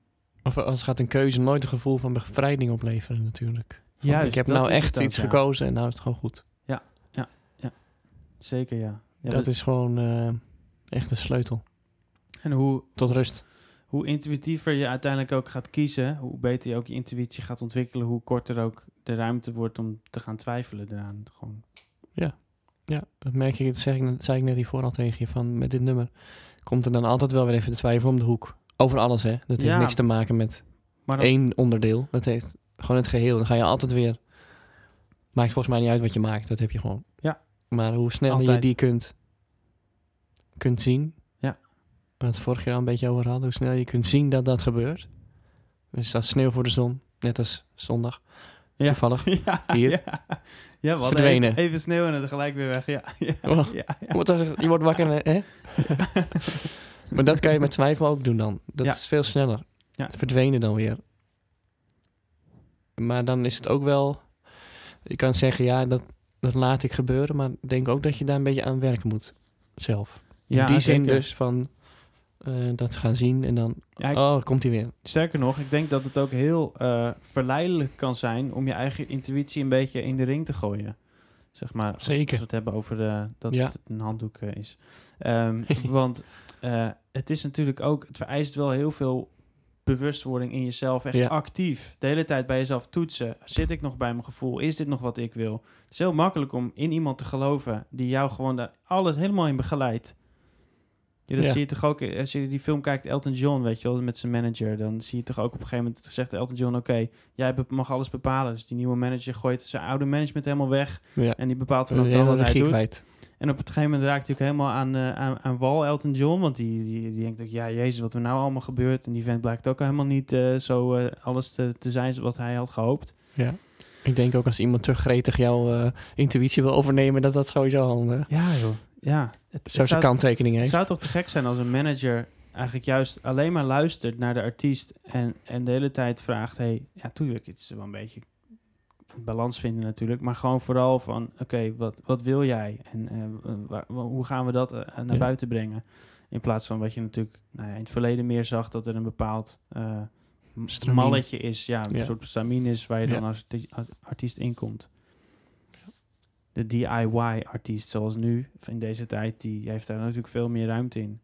Of anders gaat een keuze nooit een gevoel van bevrijding opleveren, natuurlijk. Van, Juist, ik heb nou echt ook, iets ja. gekozen en nou is het gewoon goed. Zeker, ja. ja dat, is gewoon eh, echt een sleutel En hoe, tot rust. hoe intuïtiever je uiteindelijk ook gaat kiezen, hoe beter je ook je intuïtie gaat ontwikkelen, hoe korter ook de ruimte wordt om te gaan twijfelen eraan. Gewoon. Ja, dat merk je, dat zeg ik, zei ik net hiervoor al tegen je, van met dit nummer komt er dan altijd wel weer even de twijfel om de hoek. Over alles, hè. Dat heeft Ja. niks te maken met één onderdeel. Dat heeft gewoon het geheel. Dan ga je altijd weer... Maakt volgens mij niet uit wat je maakt, dat heb je gewoon. Ja. Maar hoe sneller je die kunt, kunt zien... Ja. Waar we het vorige keer al een beetje over hadden. Hoe snel je kunt zien dat dat gebeurt. Dus als sneeuw voor de zon, net als zondag. Ja. Toevallig. ja, Hier. Ja, ja we hadden Verdwenen. Even, even sneeuw en dan gelijk weer weg. Ja, ja, je wordt wakker, hè? maar dat kan je met twijfel ook doen dan. Dat Ja. is veel sneller. Ja. Verdwenen dan weer. Maar dan is het ook wel... Je kan zeggen, ja, dat, dat laat ik gebeuren. Maar ik denk ook dat je daar een beetje aan werken moet. Zelf. In Ja, die zin zeker. dus van... eh, dat gaan zien en dan... Ja, ik- oh, komt hij weer. Sterker nog, ik denk dat het ook heel eh, verleidelijk kan zijn om je eigen intuïtie een beetje in de ring te gooien. Zeg maar, als, Zeker. als we het hebben over de, dat Ja. het een handdoek eh, is. Ehm, want eh, het is natuurlijk ook, het vereist wel heel veel bewustwording in jezelf. Echt Ja. actief. De hele tijd bij jezelf toetsen. Zit ik nog bij mijn gevoel? Is dit nog wat ik wil? Het is heel makkelijk om in iemand te geloven die jou gewoon daar alles helemaal in begeleidt. Ja, dat Ja. zie je toch ook als je die film kijkt, Elton John, weet je wel, met zijn manager. Dan zie je toch ook op een gegeven moment zegt Elton John: Oké, jij mag alles bepalen. Dus die nieuwe manager gooit zijn oude management helemaal weg. Ja. En die bepaalt vanaf dan wat hij doet. kwijt. En op het gegeven moment raakt hij ook helemaal aan, eh, aan, aan wal, Elton John. Want die, die, die denkt ook: Ja, Jezus, wat er nou allemaal gebeurt. En die vent blijkt ook helemaal niet eh, zo eh, alles te, te zijn wat hij had gehoopt. Ja. Ik denk ook als iemand te gretig jouw eh, intuïtie wil overnemen... dat dat sowieso uh, Ja, joh. Ja. Het, het zo zijn zou- kanttekening Het heeft. zou toch te gek zijn als een manager eigenlijk juist alleen maar luistert naar de artiest en, en de hele tijd vraagt, hey, ja, tuurlijk, het is wel een beetje balans vinden natuurlijk, maar gewoon vooral van, oké, wat, wat wil jij en eh, hoe gaan we dat eh, naar Ja. buiten brengen? In plaats van wat je natuurlijk nou ja, in het verleden meer zag, dat er een bepaald eh, malletje is, ja, een Ja. soort stramien is waar je dan als arti- als artiest inkomt. De DIY-artiest zoals nu, in deze tijd, die heeft daar natuurlijk veel meer ruimte in.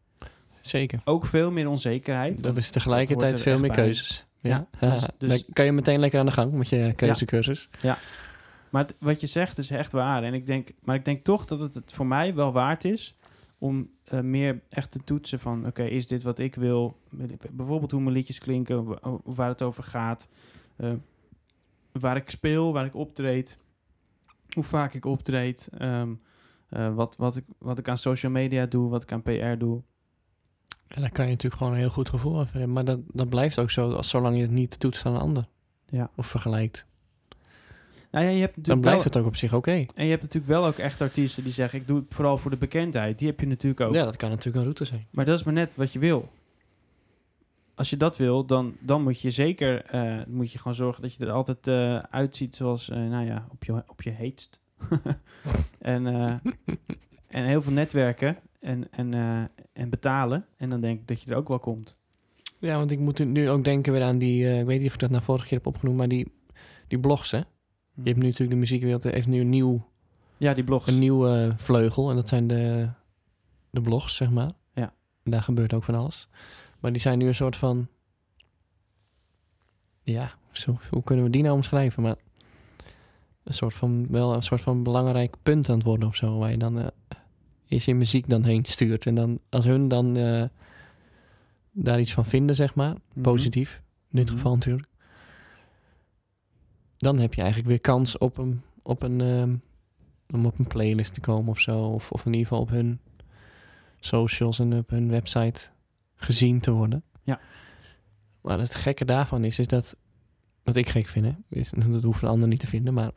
zeker. ook veel meer onzekerheid. Dat is tegelijkertijd er veel meer bij. keuzes. Ja, Ja, dus- dus- dan kan je meteen lekker aan de gang met je keuzecursus. Maar het- wat je zegt is echt waar. En ik denk, maar ik denk toch dat het het voor mij wel waard is om eh, meer echt te toetsen van... oké, is dit wat ik wil? Bijvoorbeeld hoe mijn liedjes klinken, wa- waar het over gaat. eh, waar ik speel, waar ik optreed. Hoe vaak ik optreed. ehm, eh, wat, wat, ik, wat ik aan social media doe, wat ik aan PR doe. En daar kan je natuurlijk gewoon een heel goed gevoel over hebben. Maar dat, dat blijft ook zo, als, zolang je het niet toetst aan een ander. Ja. Of vergelijkt. Nou ja, je hebt Dan blijft wel, het ook op zich oké. En je hebt natuurlijk wel ook echt artiesten die zeggen... ik doe het vooral voor de bekendheid. Die heb je natuurlijk ook. Ja, dat kan natuurlijk een route zijn. Maar dat is maar net wat je wil. Als je dat wil, dan, dan moet je zeker eh, moet je gewoon zorgen dat je er altijd eh, uitziet zoals, eh, nou ja, op je, op je heetst. en, eh, en heel veel netwerken en, en, eh, en betalen. En dan denk ik dat je er ook wel komt. Ja, want ik moet nu ook denken weer aan die... eh, ik weet niet of ik dat nou vorige keer heb opgenoemd, maar die, die blogs, hè? Je hebt nu natuurlijk de muziekwereld heeft nu een nieuw, Ja, die blogs. een nieuwe vleugel. En dat zijn de, de blogs, zeg maar. Ja. En daar gebeurt ook van alles. Maar die zijn nu een soort van... Ja, zo, hoe kunnen we die nou omschrijven? Maar een soort van, wel een soort van belangrijk punt aan het worden of zo. Waar je dan eh, eerst je muziek dan heen stuurt. En dan als hun dan eh, daar iets van vinden, zeg maar. Mhm. Positief, in dit Mhm. geval natuurlijk. Dan heb je eigenlijk weer kans op een, op een, ehm, om op een playlist te komen of zo. Of, of in ieder geval op hun socials en op hun website gezien te worden. Ja. Maar het gekke daarvan is, is dat, wat ik gek vind, hè, is, dat hoeven anderen niet te vinden, maar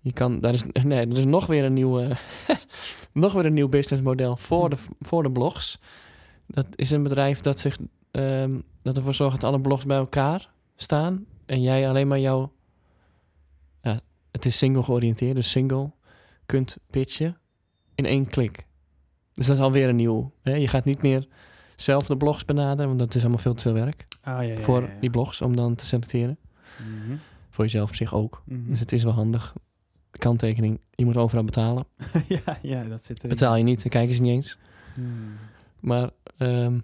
je kan, daar is, nee, er is nog weer een nieuw, eh, nog weer een nieuw businessmodel voor de, voor de blogs. Dat is een bedrijf dat zich, ehm, dat ervoor zorgt dat alle blogs bij elkaar staan en jij alleen maar jouw, ja, het is single georiënteerd, dus single, kunt pitchen in één klik. Dus dat is alweer een nieuw. Hè? Je gaat niet meer zelf de blogs benaderen, want dat is allemaal veel te veel werk Ah, ja, ja, voor die blogs om dan te selecteren. Mhm. Voor jezelf op zich ook. Mhm. Dus het is wel handig. Kanttekening, je moet overal betalen. ja, ja, dat zit erin. Betaal je niet, dan kijken ze niet eens. Hmm. Maar ehm,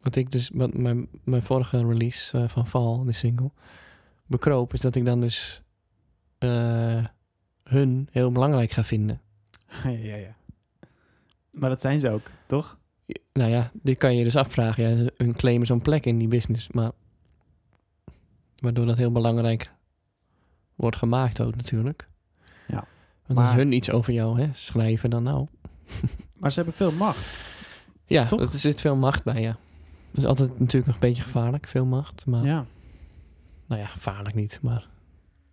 wat ik dus, wat mijn, mijn vorige release eh, van Val, de single, bekroop, is dat ik dan dus eh, hun heel belangrijk ga vinden. ja, ja, ja. Maar dat zijn ze ook, toch? Nou ja, dit kan je dus afvragen. Ja, hun claimen zo'n plek in die business, maar waardoor dat heel belangrijk wordt gemaakt ook natuurlijk. Ja. Want als Maar- hun iets over jou hè, schrijven, dan nou. Maar ze hebben veel macht. Ja, Toch? er zit veel macht bij, ja. Dat is altijd natuurlijk een beetje gevaarlijk, veel macht. Maar, Ja. nou ja, gevaarlijk niet, maar...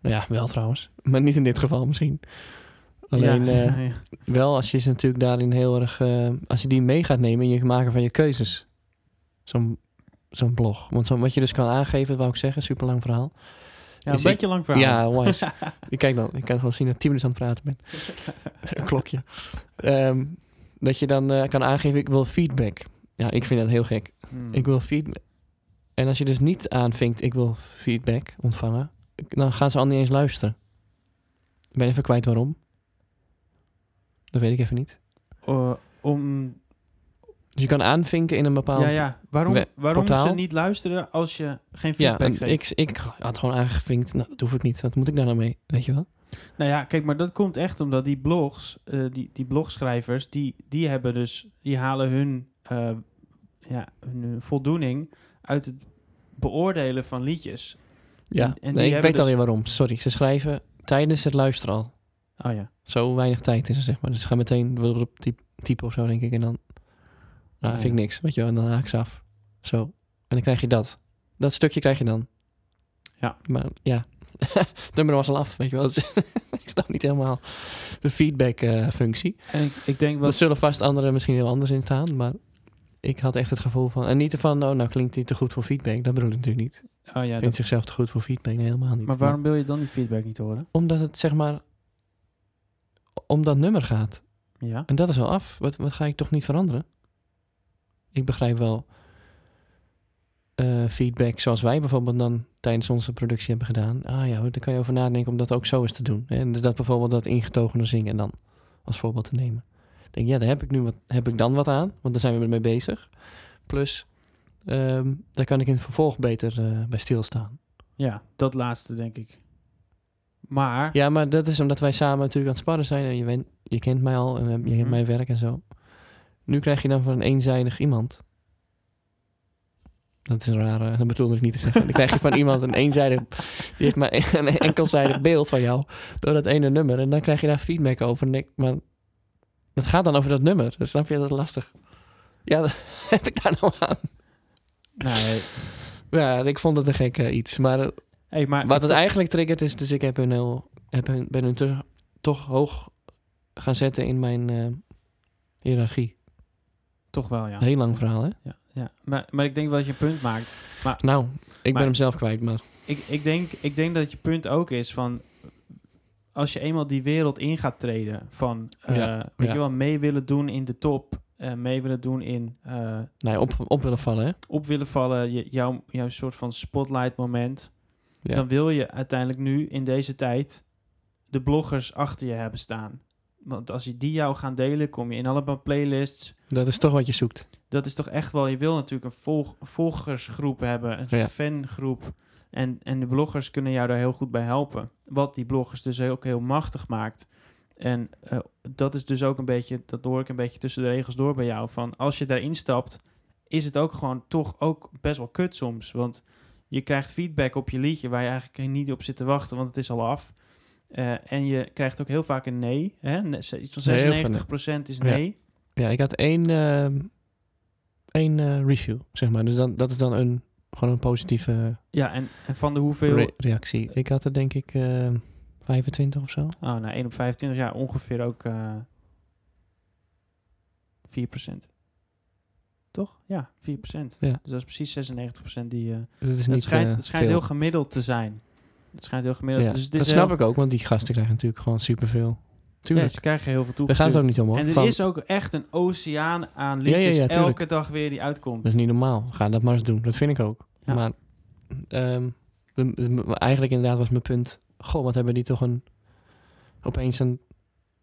Nou ja, wel trouwens. Maar niet in dit geval misschien. Alleen ja, eh, ja. wel als je ze natuurlijk daarin heel erg... eh, als je die mee gaat nemen in je maken van je keuzes. Zo'n zo'n blog. Want zo, wat je dus kan aangeven, dat wou ik zeggen, super lang verhaal. Ja, een Is ik- beetje lang verhaal. Ja, wise. ik kijk dan, ik kan gewoon zien dat ik tien minuten aan het praten ben. een klokje. Ehm, dat je dan eh, kan aangeven, ik wil feedback. Ja, ik vind dat heel gek. Hmm. Ik wil feedback. En als je dus niet aanvinkt, ik wil feedback ontvangen, dan gaan ze al niet eens luisteren. Ik ben even kwijt waarom. Dat weet ik even niet. Eh, om... Dus je kan aanvinken in een bepaald... Ja, ja. Waarom, waarom portaal? ze niet luisteren als je geen Ja, feedback en geeft? ik, ik had gewoon aangevinkt, nou, dat hoef ik niet. Wat moet ik daar nou mee? Weet je wel? Nou ja, kijk, maar dat komt echt omdat die blogs, eh, die, die blogschrijvers, die, die hebben dus, die halen hun, eh, ja, hun voldoening uit het beoordelen van liedjes. Ja, En- nee, ik weet dus- alweer waarom. Sorry, ze schrijven tijdens het luisteren al. Oh ja. Zo weinig tijd is er, zeg maar. Dus gaan meteen op type, type of zo, denk ik. En dan nou, Ah, vind ik niks, weet je wel. En dan haak ik ze af. Zo. En dan krijg je dat. Dat stukje krijg je dan. Ja. Maar ja, het nummer was al af, weet je wel. Ik snap niet helemaal de feedback-functie. En ik, ik denk Dat zullen vast anderen misschien heel anders in staan, maar ik had echt het gevoel van... En niet van, oh, nou klinkt hij te goed voor feedback. Dat bedoel ik natuurlijk niet. Oh ja, Vindt dat, zichzelf te goed voor feedback? Nee, helemaal niet. maar waarom wil je dan die feedback niet horen? Omdat het, zeg maar, om dat nummer gaat. Ja. En dat is al af. Wat, wat ga ik toch niet veranderen? Ik begrijp wel eh, feedback zoals wij bijvoorbeeld dan tijdens onze productie hebben gedaan. Ah ja, daar kan je over nadenken om dat ook zo eens te doen. En dus dat bijvoorbeeld dat ingetogene zingen dan als voorbeeld te nemen. denk, ja, daar heb ik nu wat, heb ik dan wat aan, want daar zijn we mee bezig. Plus, ehm, daar kan ik in het vervolg beter eh, bij stilstaan. Ja, dat laatste denk ik. Maar, Ja, maar dat is omdat wij samen natuurlijk aan het sparren zijn en je, kent mij al en je kent Mhm. mijn werk en zo. Nu krijg je dan van een eenzijdig iemand. Dat is een rare, dat bedoelde ik niet te zeggen. Dan krijg je van iemand een eenzijdig, die heeft maar een enkelzijdig beeld van jou door dat ene nummer. En dan krijg je daar feedback over. En ik, maar dat gaat dan over dat nummer. Dan snap je dat lastig. Ja, heb ik daar nou aan? nee, Ja, ik vond het een gek eh, iets. Maar hey, maar wat het eigenlijk triggert is, dus ik heb hun heel, heb hun, ben hun toch- toch hoog gaan zetten in mijn eh, hiërarchie. toch wel, ja. Heel lang verhaal, hè? ja, ja. Maar, maar ik denk wel dat je een punt maakt. Nou, ik Maar- ben hem zelf kwijt, maar Ik, ik, denk, ik denk dat je punt ook is van... Als je eenmaal die wereld in gaat treden van... eh, Ja, weet ja. je wel, mee willen doen in de top... eh, mee willen doen in eh, nee, op, op willen vallen, hè? op willen vallen... Je, jouw, jouw soort van spotlight moment... Ja. dan wil je uiteindelijk nu in deze tijd... de bloggers achter je hebben staan. Want als je die jou gaan delen... kom je in allemaal playlists... Dat is toch wat je zoekt. dat is toch echt wel, je wil natuurlijk een volg, volgersgroep hebben, een Ja. fangroep. En, en de bloggers kunnen jou daar heel goed bij helpen. Wat die bloggers dus ook heel machtig maakt. En eh, dat is dus ook een beetje, dat hoor ik een beetje tussen de regels door bij jou. Van als je daarin stapt, is het ook gewoon toch ook best wel kut soms. Want je krijgt feedback op je liedje waar je eigenlijk niet op zit te wachten, want het is al af. Eh, en je krijgt ook heel vaak een nee. Hè? Iets van Heel veel 96% is Ja. nee. Ja, ik had één, ehm, één eh, review, zeg maar. Dus dan, dat is dan een, gewoon een positieve Ja, en, en van de hoeveel... re- reactie. Ik had er denk ik eh 25 of zo. Oh, nou, 1 op 25 jaar ongeveer ook eh 4%. Toch? Ja, 4%. Ja. Dus dat is precies 96% die... eh Dus het is het niet schijnt, eh, het schijnt heel gemiddeld te zijn. Het schijnt heel gemiddeld. Ja, Dus het dat snap heel- ik ook, want die gasten krijgen natuurlijk gewoon superveel. Ja, Tuurlijk. ze krijgen heel veel Daar gaat het ook niet om hoor. En er Van- is ook echt een oceaan aan Ja, ja, liedjes ja, elke dag weer die uitkomt. Dat is niet normaal. Ga dat maar eens doen. Dat vind ik ook. Ja. Maar ehm, eigenlijk inderdaad was mijn punt... Goh, wat hebben die toch een... Opeens een,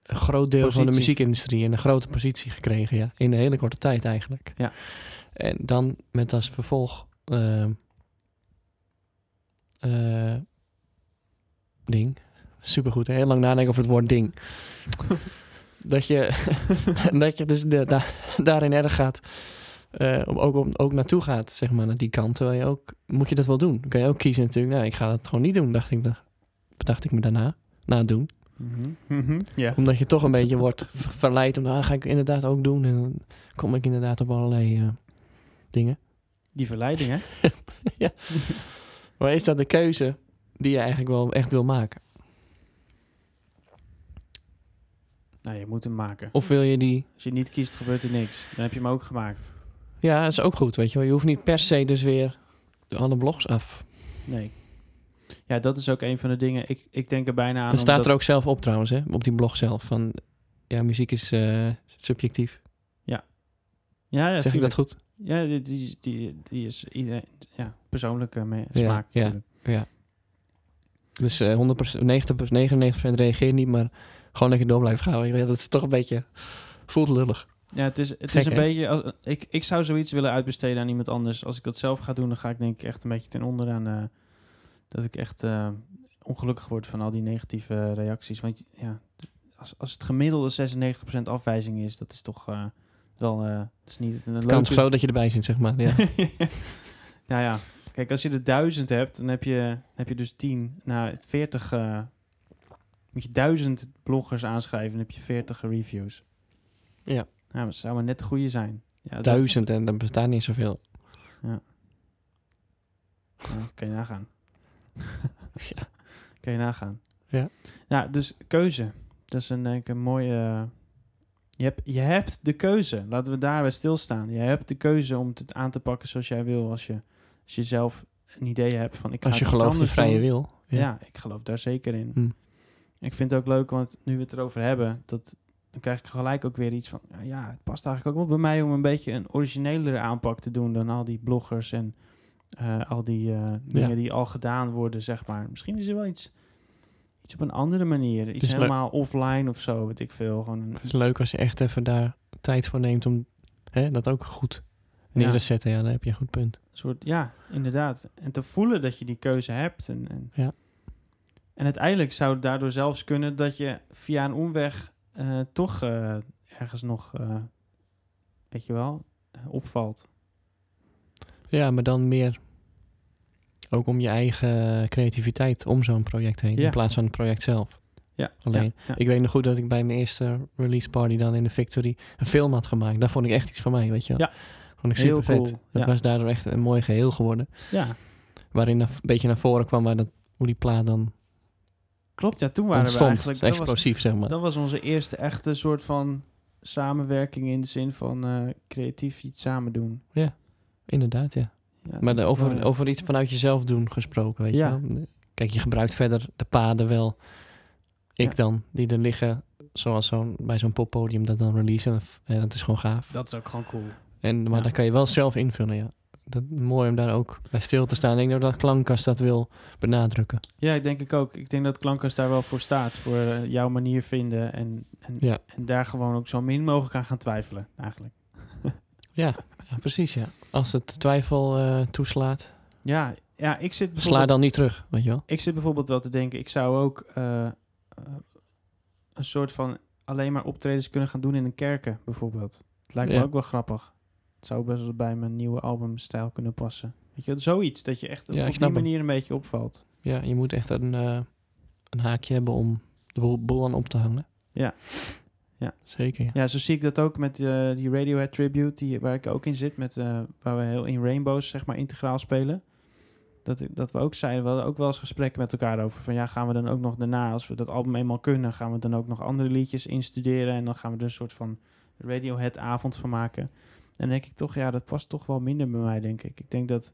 een groot deel van de muziekindustrie... en een grote positie gekregen, ja. In een hele korte tijd eigenlijk. Ja. En dan met als vervolg... ehm, eh, ding. Supergoed. Heel lang nadenken over het woord ding. dat je, dat je dus de, da- daarin erg gaat... om- ook, om, ook naartoe gaat, zeg maar, naar die kant. Terwijl je ook, moet je dat wel doen. Dan kan je ook kiezen natuurlijk, nou, ik ga dat gewoon niet doen, dacht ik, dacht, bedacht ik me daarna, na het doen. Mhm, mhm, Ja. Omdat je toch een beetje wordt ver- verleid om, dat ga ik inderdaad ook doen. En dan kom ik inderdaad op allerlei eh, dingen. Die verleiding, hè? Maar is dat de keuze die je eigenlijk wel echt wil maken? Nou, je moet hem maken. Of wil je die... Als je niet kiest, gebeurt er niks. Dan heb je hem ook gemaakt. Ja, dat is ook goed, weet je wel. Je hoeft niet per se dus weer alle blogs af. Nee. Ja, dat is ook een van de dingen. Ik, ik denk er bijna aan. Dat staat er ook zelf op trouwens, hè? Op die blog zelf. Van, ja, muziek is eh, subjectief. Ja, ja zeg ik dat goed? Ja, die, die, die, die is iedereen, ja, persoonlijke Ja, smaak ja. natuurlijk. Dus eh 100%, 90%, 99% reageert niet, maar gewoon lekker door blijven gaan. Dat is toch een beetje... Voelt lullig. Ja, het is, het Gek, is een hè? beetje... Als, ik, ik zou zoiets willen uitbesteden aan iemand anders. Als ik dat zelf ga doen, dan ga ik denk ik echt een beetje ten onder aan... dat ik echt eh, ongelukkig word van al die negatieve reacties. Want ja, als, als het gemiddelde 96% afwijzing is, dat is toch wel... wel eh, is niet een leuke... kans groot dat je erbij zit, zeg maar. Ja. nou ja, kijk, als je er duizend hebt, dan heb je, heb je dus tien, nou, 40, eh, moet je duizend bloggers aanschrijven, dan heb je 40 reviews. Ja. Nou, dat zou maar net de goede zijn. Ja, is- Duizend en er bestaat niet zoveel. Ja, kan je nagaan. Ja. Kan je nagaan. Ja. Nou, dus keuze. Dat is een, denk ik, een mooie... je, hebt, je hebt de keuze. Laten we daarbij stilstaan. Je hebt de keuze om het aan te pakken zoals jij wil. Als je, als je zelf een idee hebt van... Ik ga Als je gelooft in vrije doen. wil. Ja. ik geloof daar zeker in. Hm. Ik vind het ook leuk, want nu we het erover hebben... Dat, dan krijg ik gelijk ook weer iets van... Ja, het past eigenlijk ook wel bij mij om een beetje een originelere aanpak te doen... dan al die bloggers en eh, al die eh, dingen Ja. die al gedaan worden, zeg maar. Misschien is er wel iets, iets op een andere manier. Iets is helemaal offline of zo, weet ik veel. Gewoon een, Het is leuk als je echt even daar tijd voor neemt om hè, dat ook goed neer te zetten. Ja, dan heb je een goed punt. soort, ja, inderdaad. En te voelen dat je die keuze hebt. En, en, Ja. en uiteindelijk zou het daardoor zelfs kunnen dat je via een omweg eh, toch ergens nog, weet je wel, opvalt. Ja, maar dan meer ook om je eigen creativiteit om zo'n project heen. Ja. In plaats van het project zelf. Ja, Alleen, ja, ja. Ik weet nog goed dat ik bij mijn eerste release party dan in de Victory een film had gemaakt. Daar vond ik echt iets van mij, weet je wel. Ja. Vond ik super vet. cool, Dat ja. was daardoor echt een mooi geheel geworden. ja, Waarin een beetje naar voren kwam waar dat, hoe die plaat dan klopt. Ja, toen waren we eigenlijk... Dat was, Explosief, zeg maar. dat was onze eerste echte soort van samenwerking in de zin van eh, creatief iets samen doen. Inderdaad, ja. Ja, Maar over, ja. over iets vanuit jezelf doen gesproken, weet Ja. je wel. Kijk, je gebruikt verder de paden wel. Ik Ja. dan, die er liggen, zoals zo'n, bij zo'n poppodium, dat dan releasen. En dat is gewoon gaaf. Dat is ook gewoon cool. En, maar Ja. daar kan je wel zelf invullen, ja. Dat, mooi om daar ook bij stil te staan. Ik denk dat Klankkast dat wil benadrukken. Ja, ik denk ik ook. Ik denk dat Klankers daar wel voor staat. Voor eh, jouw manier vinden. En, en, Ja. en daar gewoon ook zo min mogelijk aan gaan twijfelen, eigenlijk. Ja, ja precies, ja. Als het twijfel eh, toeslaat, Ja, ja ik, zit sla dan niet terug, weet je wel. ik zit bijvoorbeeld wel te denken... Ik zou ook eh, eh, een soort van alleen maar optredens kunnen gaan doen in een kerken, bijvoorbeeld. Het lijkt Ja. me ook wel grappig. Het zou best wel bij mijn nieuwe albumstijl kunnen passen. Weet je, zoiets dat je echt Ja, op die manier een beetje opvalt. Ja, je moet echt een, een haakje hebben om de boel, boel aan op te hangen. Ja. Ja. Zeker, ja. Ja, zo zie ik dat ook met eh, die Radiohead tribute, die, waar ik ook in zit, met, eh, waar we heel in Rainbows zeg maar integraal spelen. Dat, dat we ook zeiden, we hadden ook wel eens gesprekken met elkaar over van ja, gaan we dan ook nog daarna, als we dat album eenmaal kunnen, gaan we dan ook nog andere liedjes instuderen en dan gaan we er een soort van Radiohead avond van maken. En dan denk ik toch, ja, dat past toch wel minder bij mij, denk ik. Ik denk dat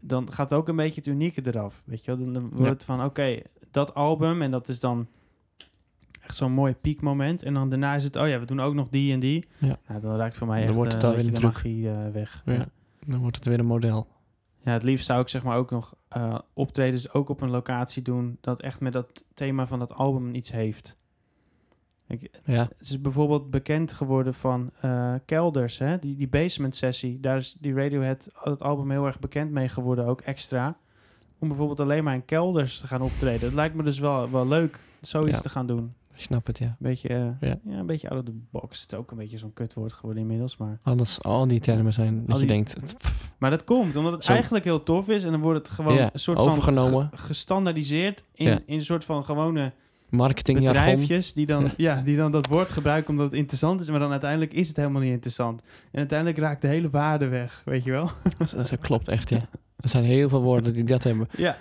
dan gaat ook een beetje het unieke eraf, weet je wel. Dan, dan wordt Ja. het van, oké, dat album en dat is dan echt zo'n mooi piekmoment. En dan daarna is het, oh ja, we doen ook nog die en die. Ja. Nou, dan raakt voor mij Dan echt wordt het eh, een een beetje de magie eh, weg. Ja. Ja. Dan wordt het weer een model. Ja, het liefst zou ik zeg maar ook nog eh, optredens ook op een locatie doen dat echt met dat thema van dat album iets heeft. Ik, Ja, het is bijvoorbeeld bekend geworden van eh, Kelders, hè? Die, die basement sessie. Daar is die Radiohead het album heel erg bekend mee geworden, ook extra. Om bijvoorbeeld alleen maar in kelders te gaan optreden. Dat lijkt me dus wel, wel leuk, zoiets Ja. te gaan doen. Ik snap het, ja. Een beetje, eh, Ja. ja. een beetje out of the box. Het is ook een beetje zo'n kutwoord geworden inmiddels, maar... Anders al die termen zijn dat je denkt, pff, Maar dat komt omdat het Zo. eigenlijk heel tof is en dan wordt het gewoon Ja, een soort overgenomen. van ge- gestandaardiseerd in, Ja. in een soort van gewone marketingjargon. bedrijfjes die dan, ja, die dan dat woord gebruiken omdat het interessant is, maar dan uiteindelijk is het helemaal niet interessant. En uiteindelijk raakt de hele waarde weg, weet je wel? Dat, dat klopt echt, ja. Er zijn heel veel woorden die dat hebben. Ja,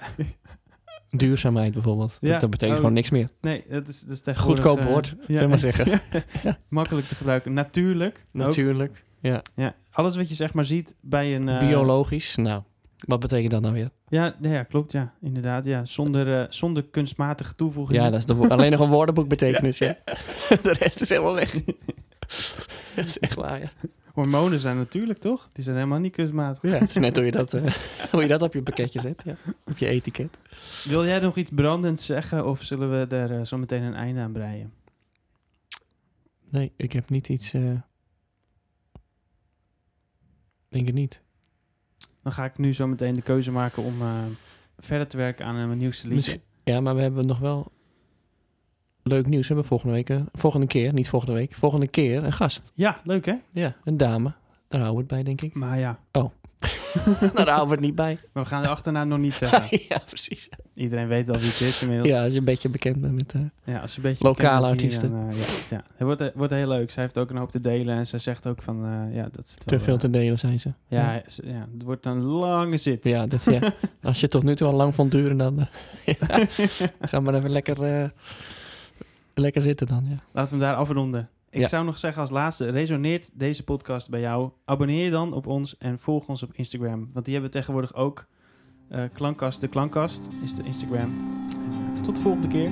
Duurzaamheid bijvoorbeeld. Ja, Dat, betekent oh. gewoon niks meer. nee, dat is, dat is tegenwoordig... Goedkoop eh, woord, ja, we maar zeggen. makkelijk te gebruiken. Natuurlijk. ook. Natuurlijk. Ja. Ja, alles wat je zeg maar ziet bij een... eh, Biologisch. Nou, wat betekent dat nou weer? Ja, ja, klopt, ja. Inderdaad, ja. Zonder, eh, zonder kunstmatige toevoegingen. Ja, dat is de alleen nog een woordenboekbetekenis, ja. De rest is helemaal weg. dat is echt waar, ja. Hormonen zijn natuurlijk, toch? Die zijn helemaal niet kunstmatig. Ja, het is net hoe je dat, eh, hoe je dat op je pakketje zet, ja. Op je etiket. Wil jij nog iets brandends zeggen of zullen we er eh, zo meteen een einde aan breien? Nee, ik heb niet iets... eh denk het niet. Dan ga ik nu zo meteen de keuze maken om verder te werken aan mijn nieuwste liedje. Misschien- Ja, maar we hebben nog wel leuk nieuws. We hebben volgende week, eh, volgende keer, niet volgende week, volgende keer een gast. Ja, leuk hè? Ja, een dame. Daar houden we het bij, denk ik. Maar ja, nou, daar houden we het niet bij. maar we gaan de achternaam nog niet zeggen. ja, precies. Iedereen weet al wie het is inmiddels. Ja, als je een beetje bekend bent met... eh, Ja, als je een beetje Lokale artiesten. dan, eh, ja, ja. Het wordt, wordt heel leuk. Zij heeft ook een hoop te delen en zij zegt ook van, ja, dat te veel te delen zijn ze. Ja, ja, het wordt een lange zit. Ja, dat, ja. Als je het tot nu toe al lang vond duren, dan ja, ga maar even lekker, lekker zitten dan. Ja. Laten we hem daar afronden. Ik Ja. zou nog zeggen als laatste, resoneert deze podcast bij jou? Abonneer je dan op ons en volg ons op Instagram. Want die hebben we tegenwoordig ook. Eh klankkast, de klankkast is de Instagram. Eh, tot de volgende keer.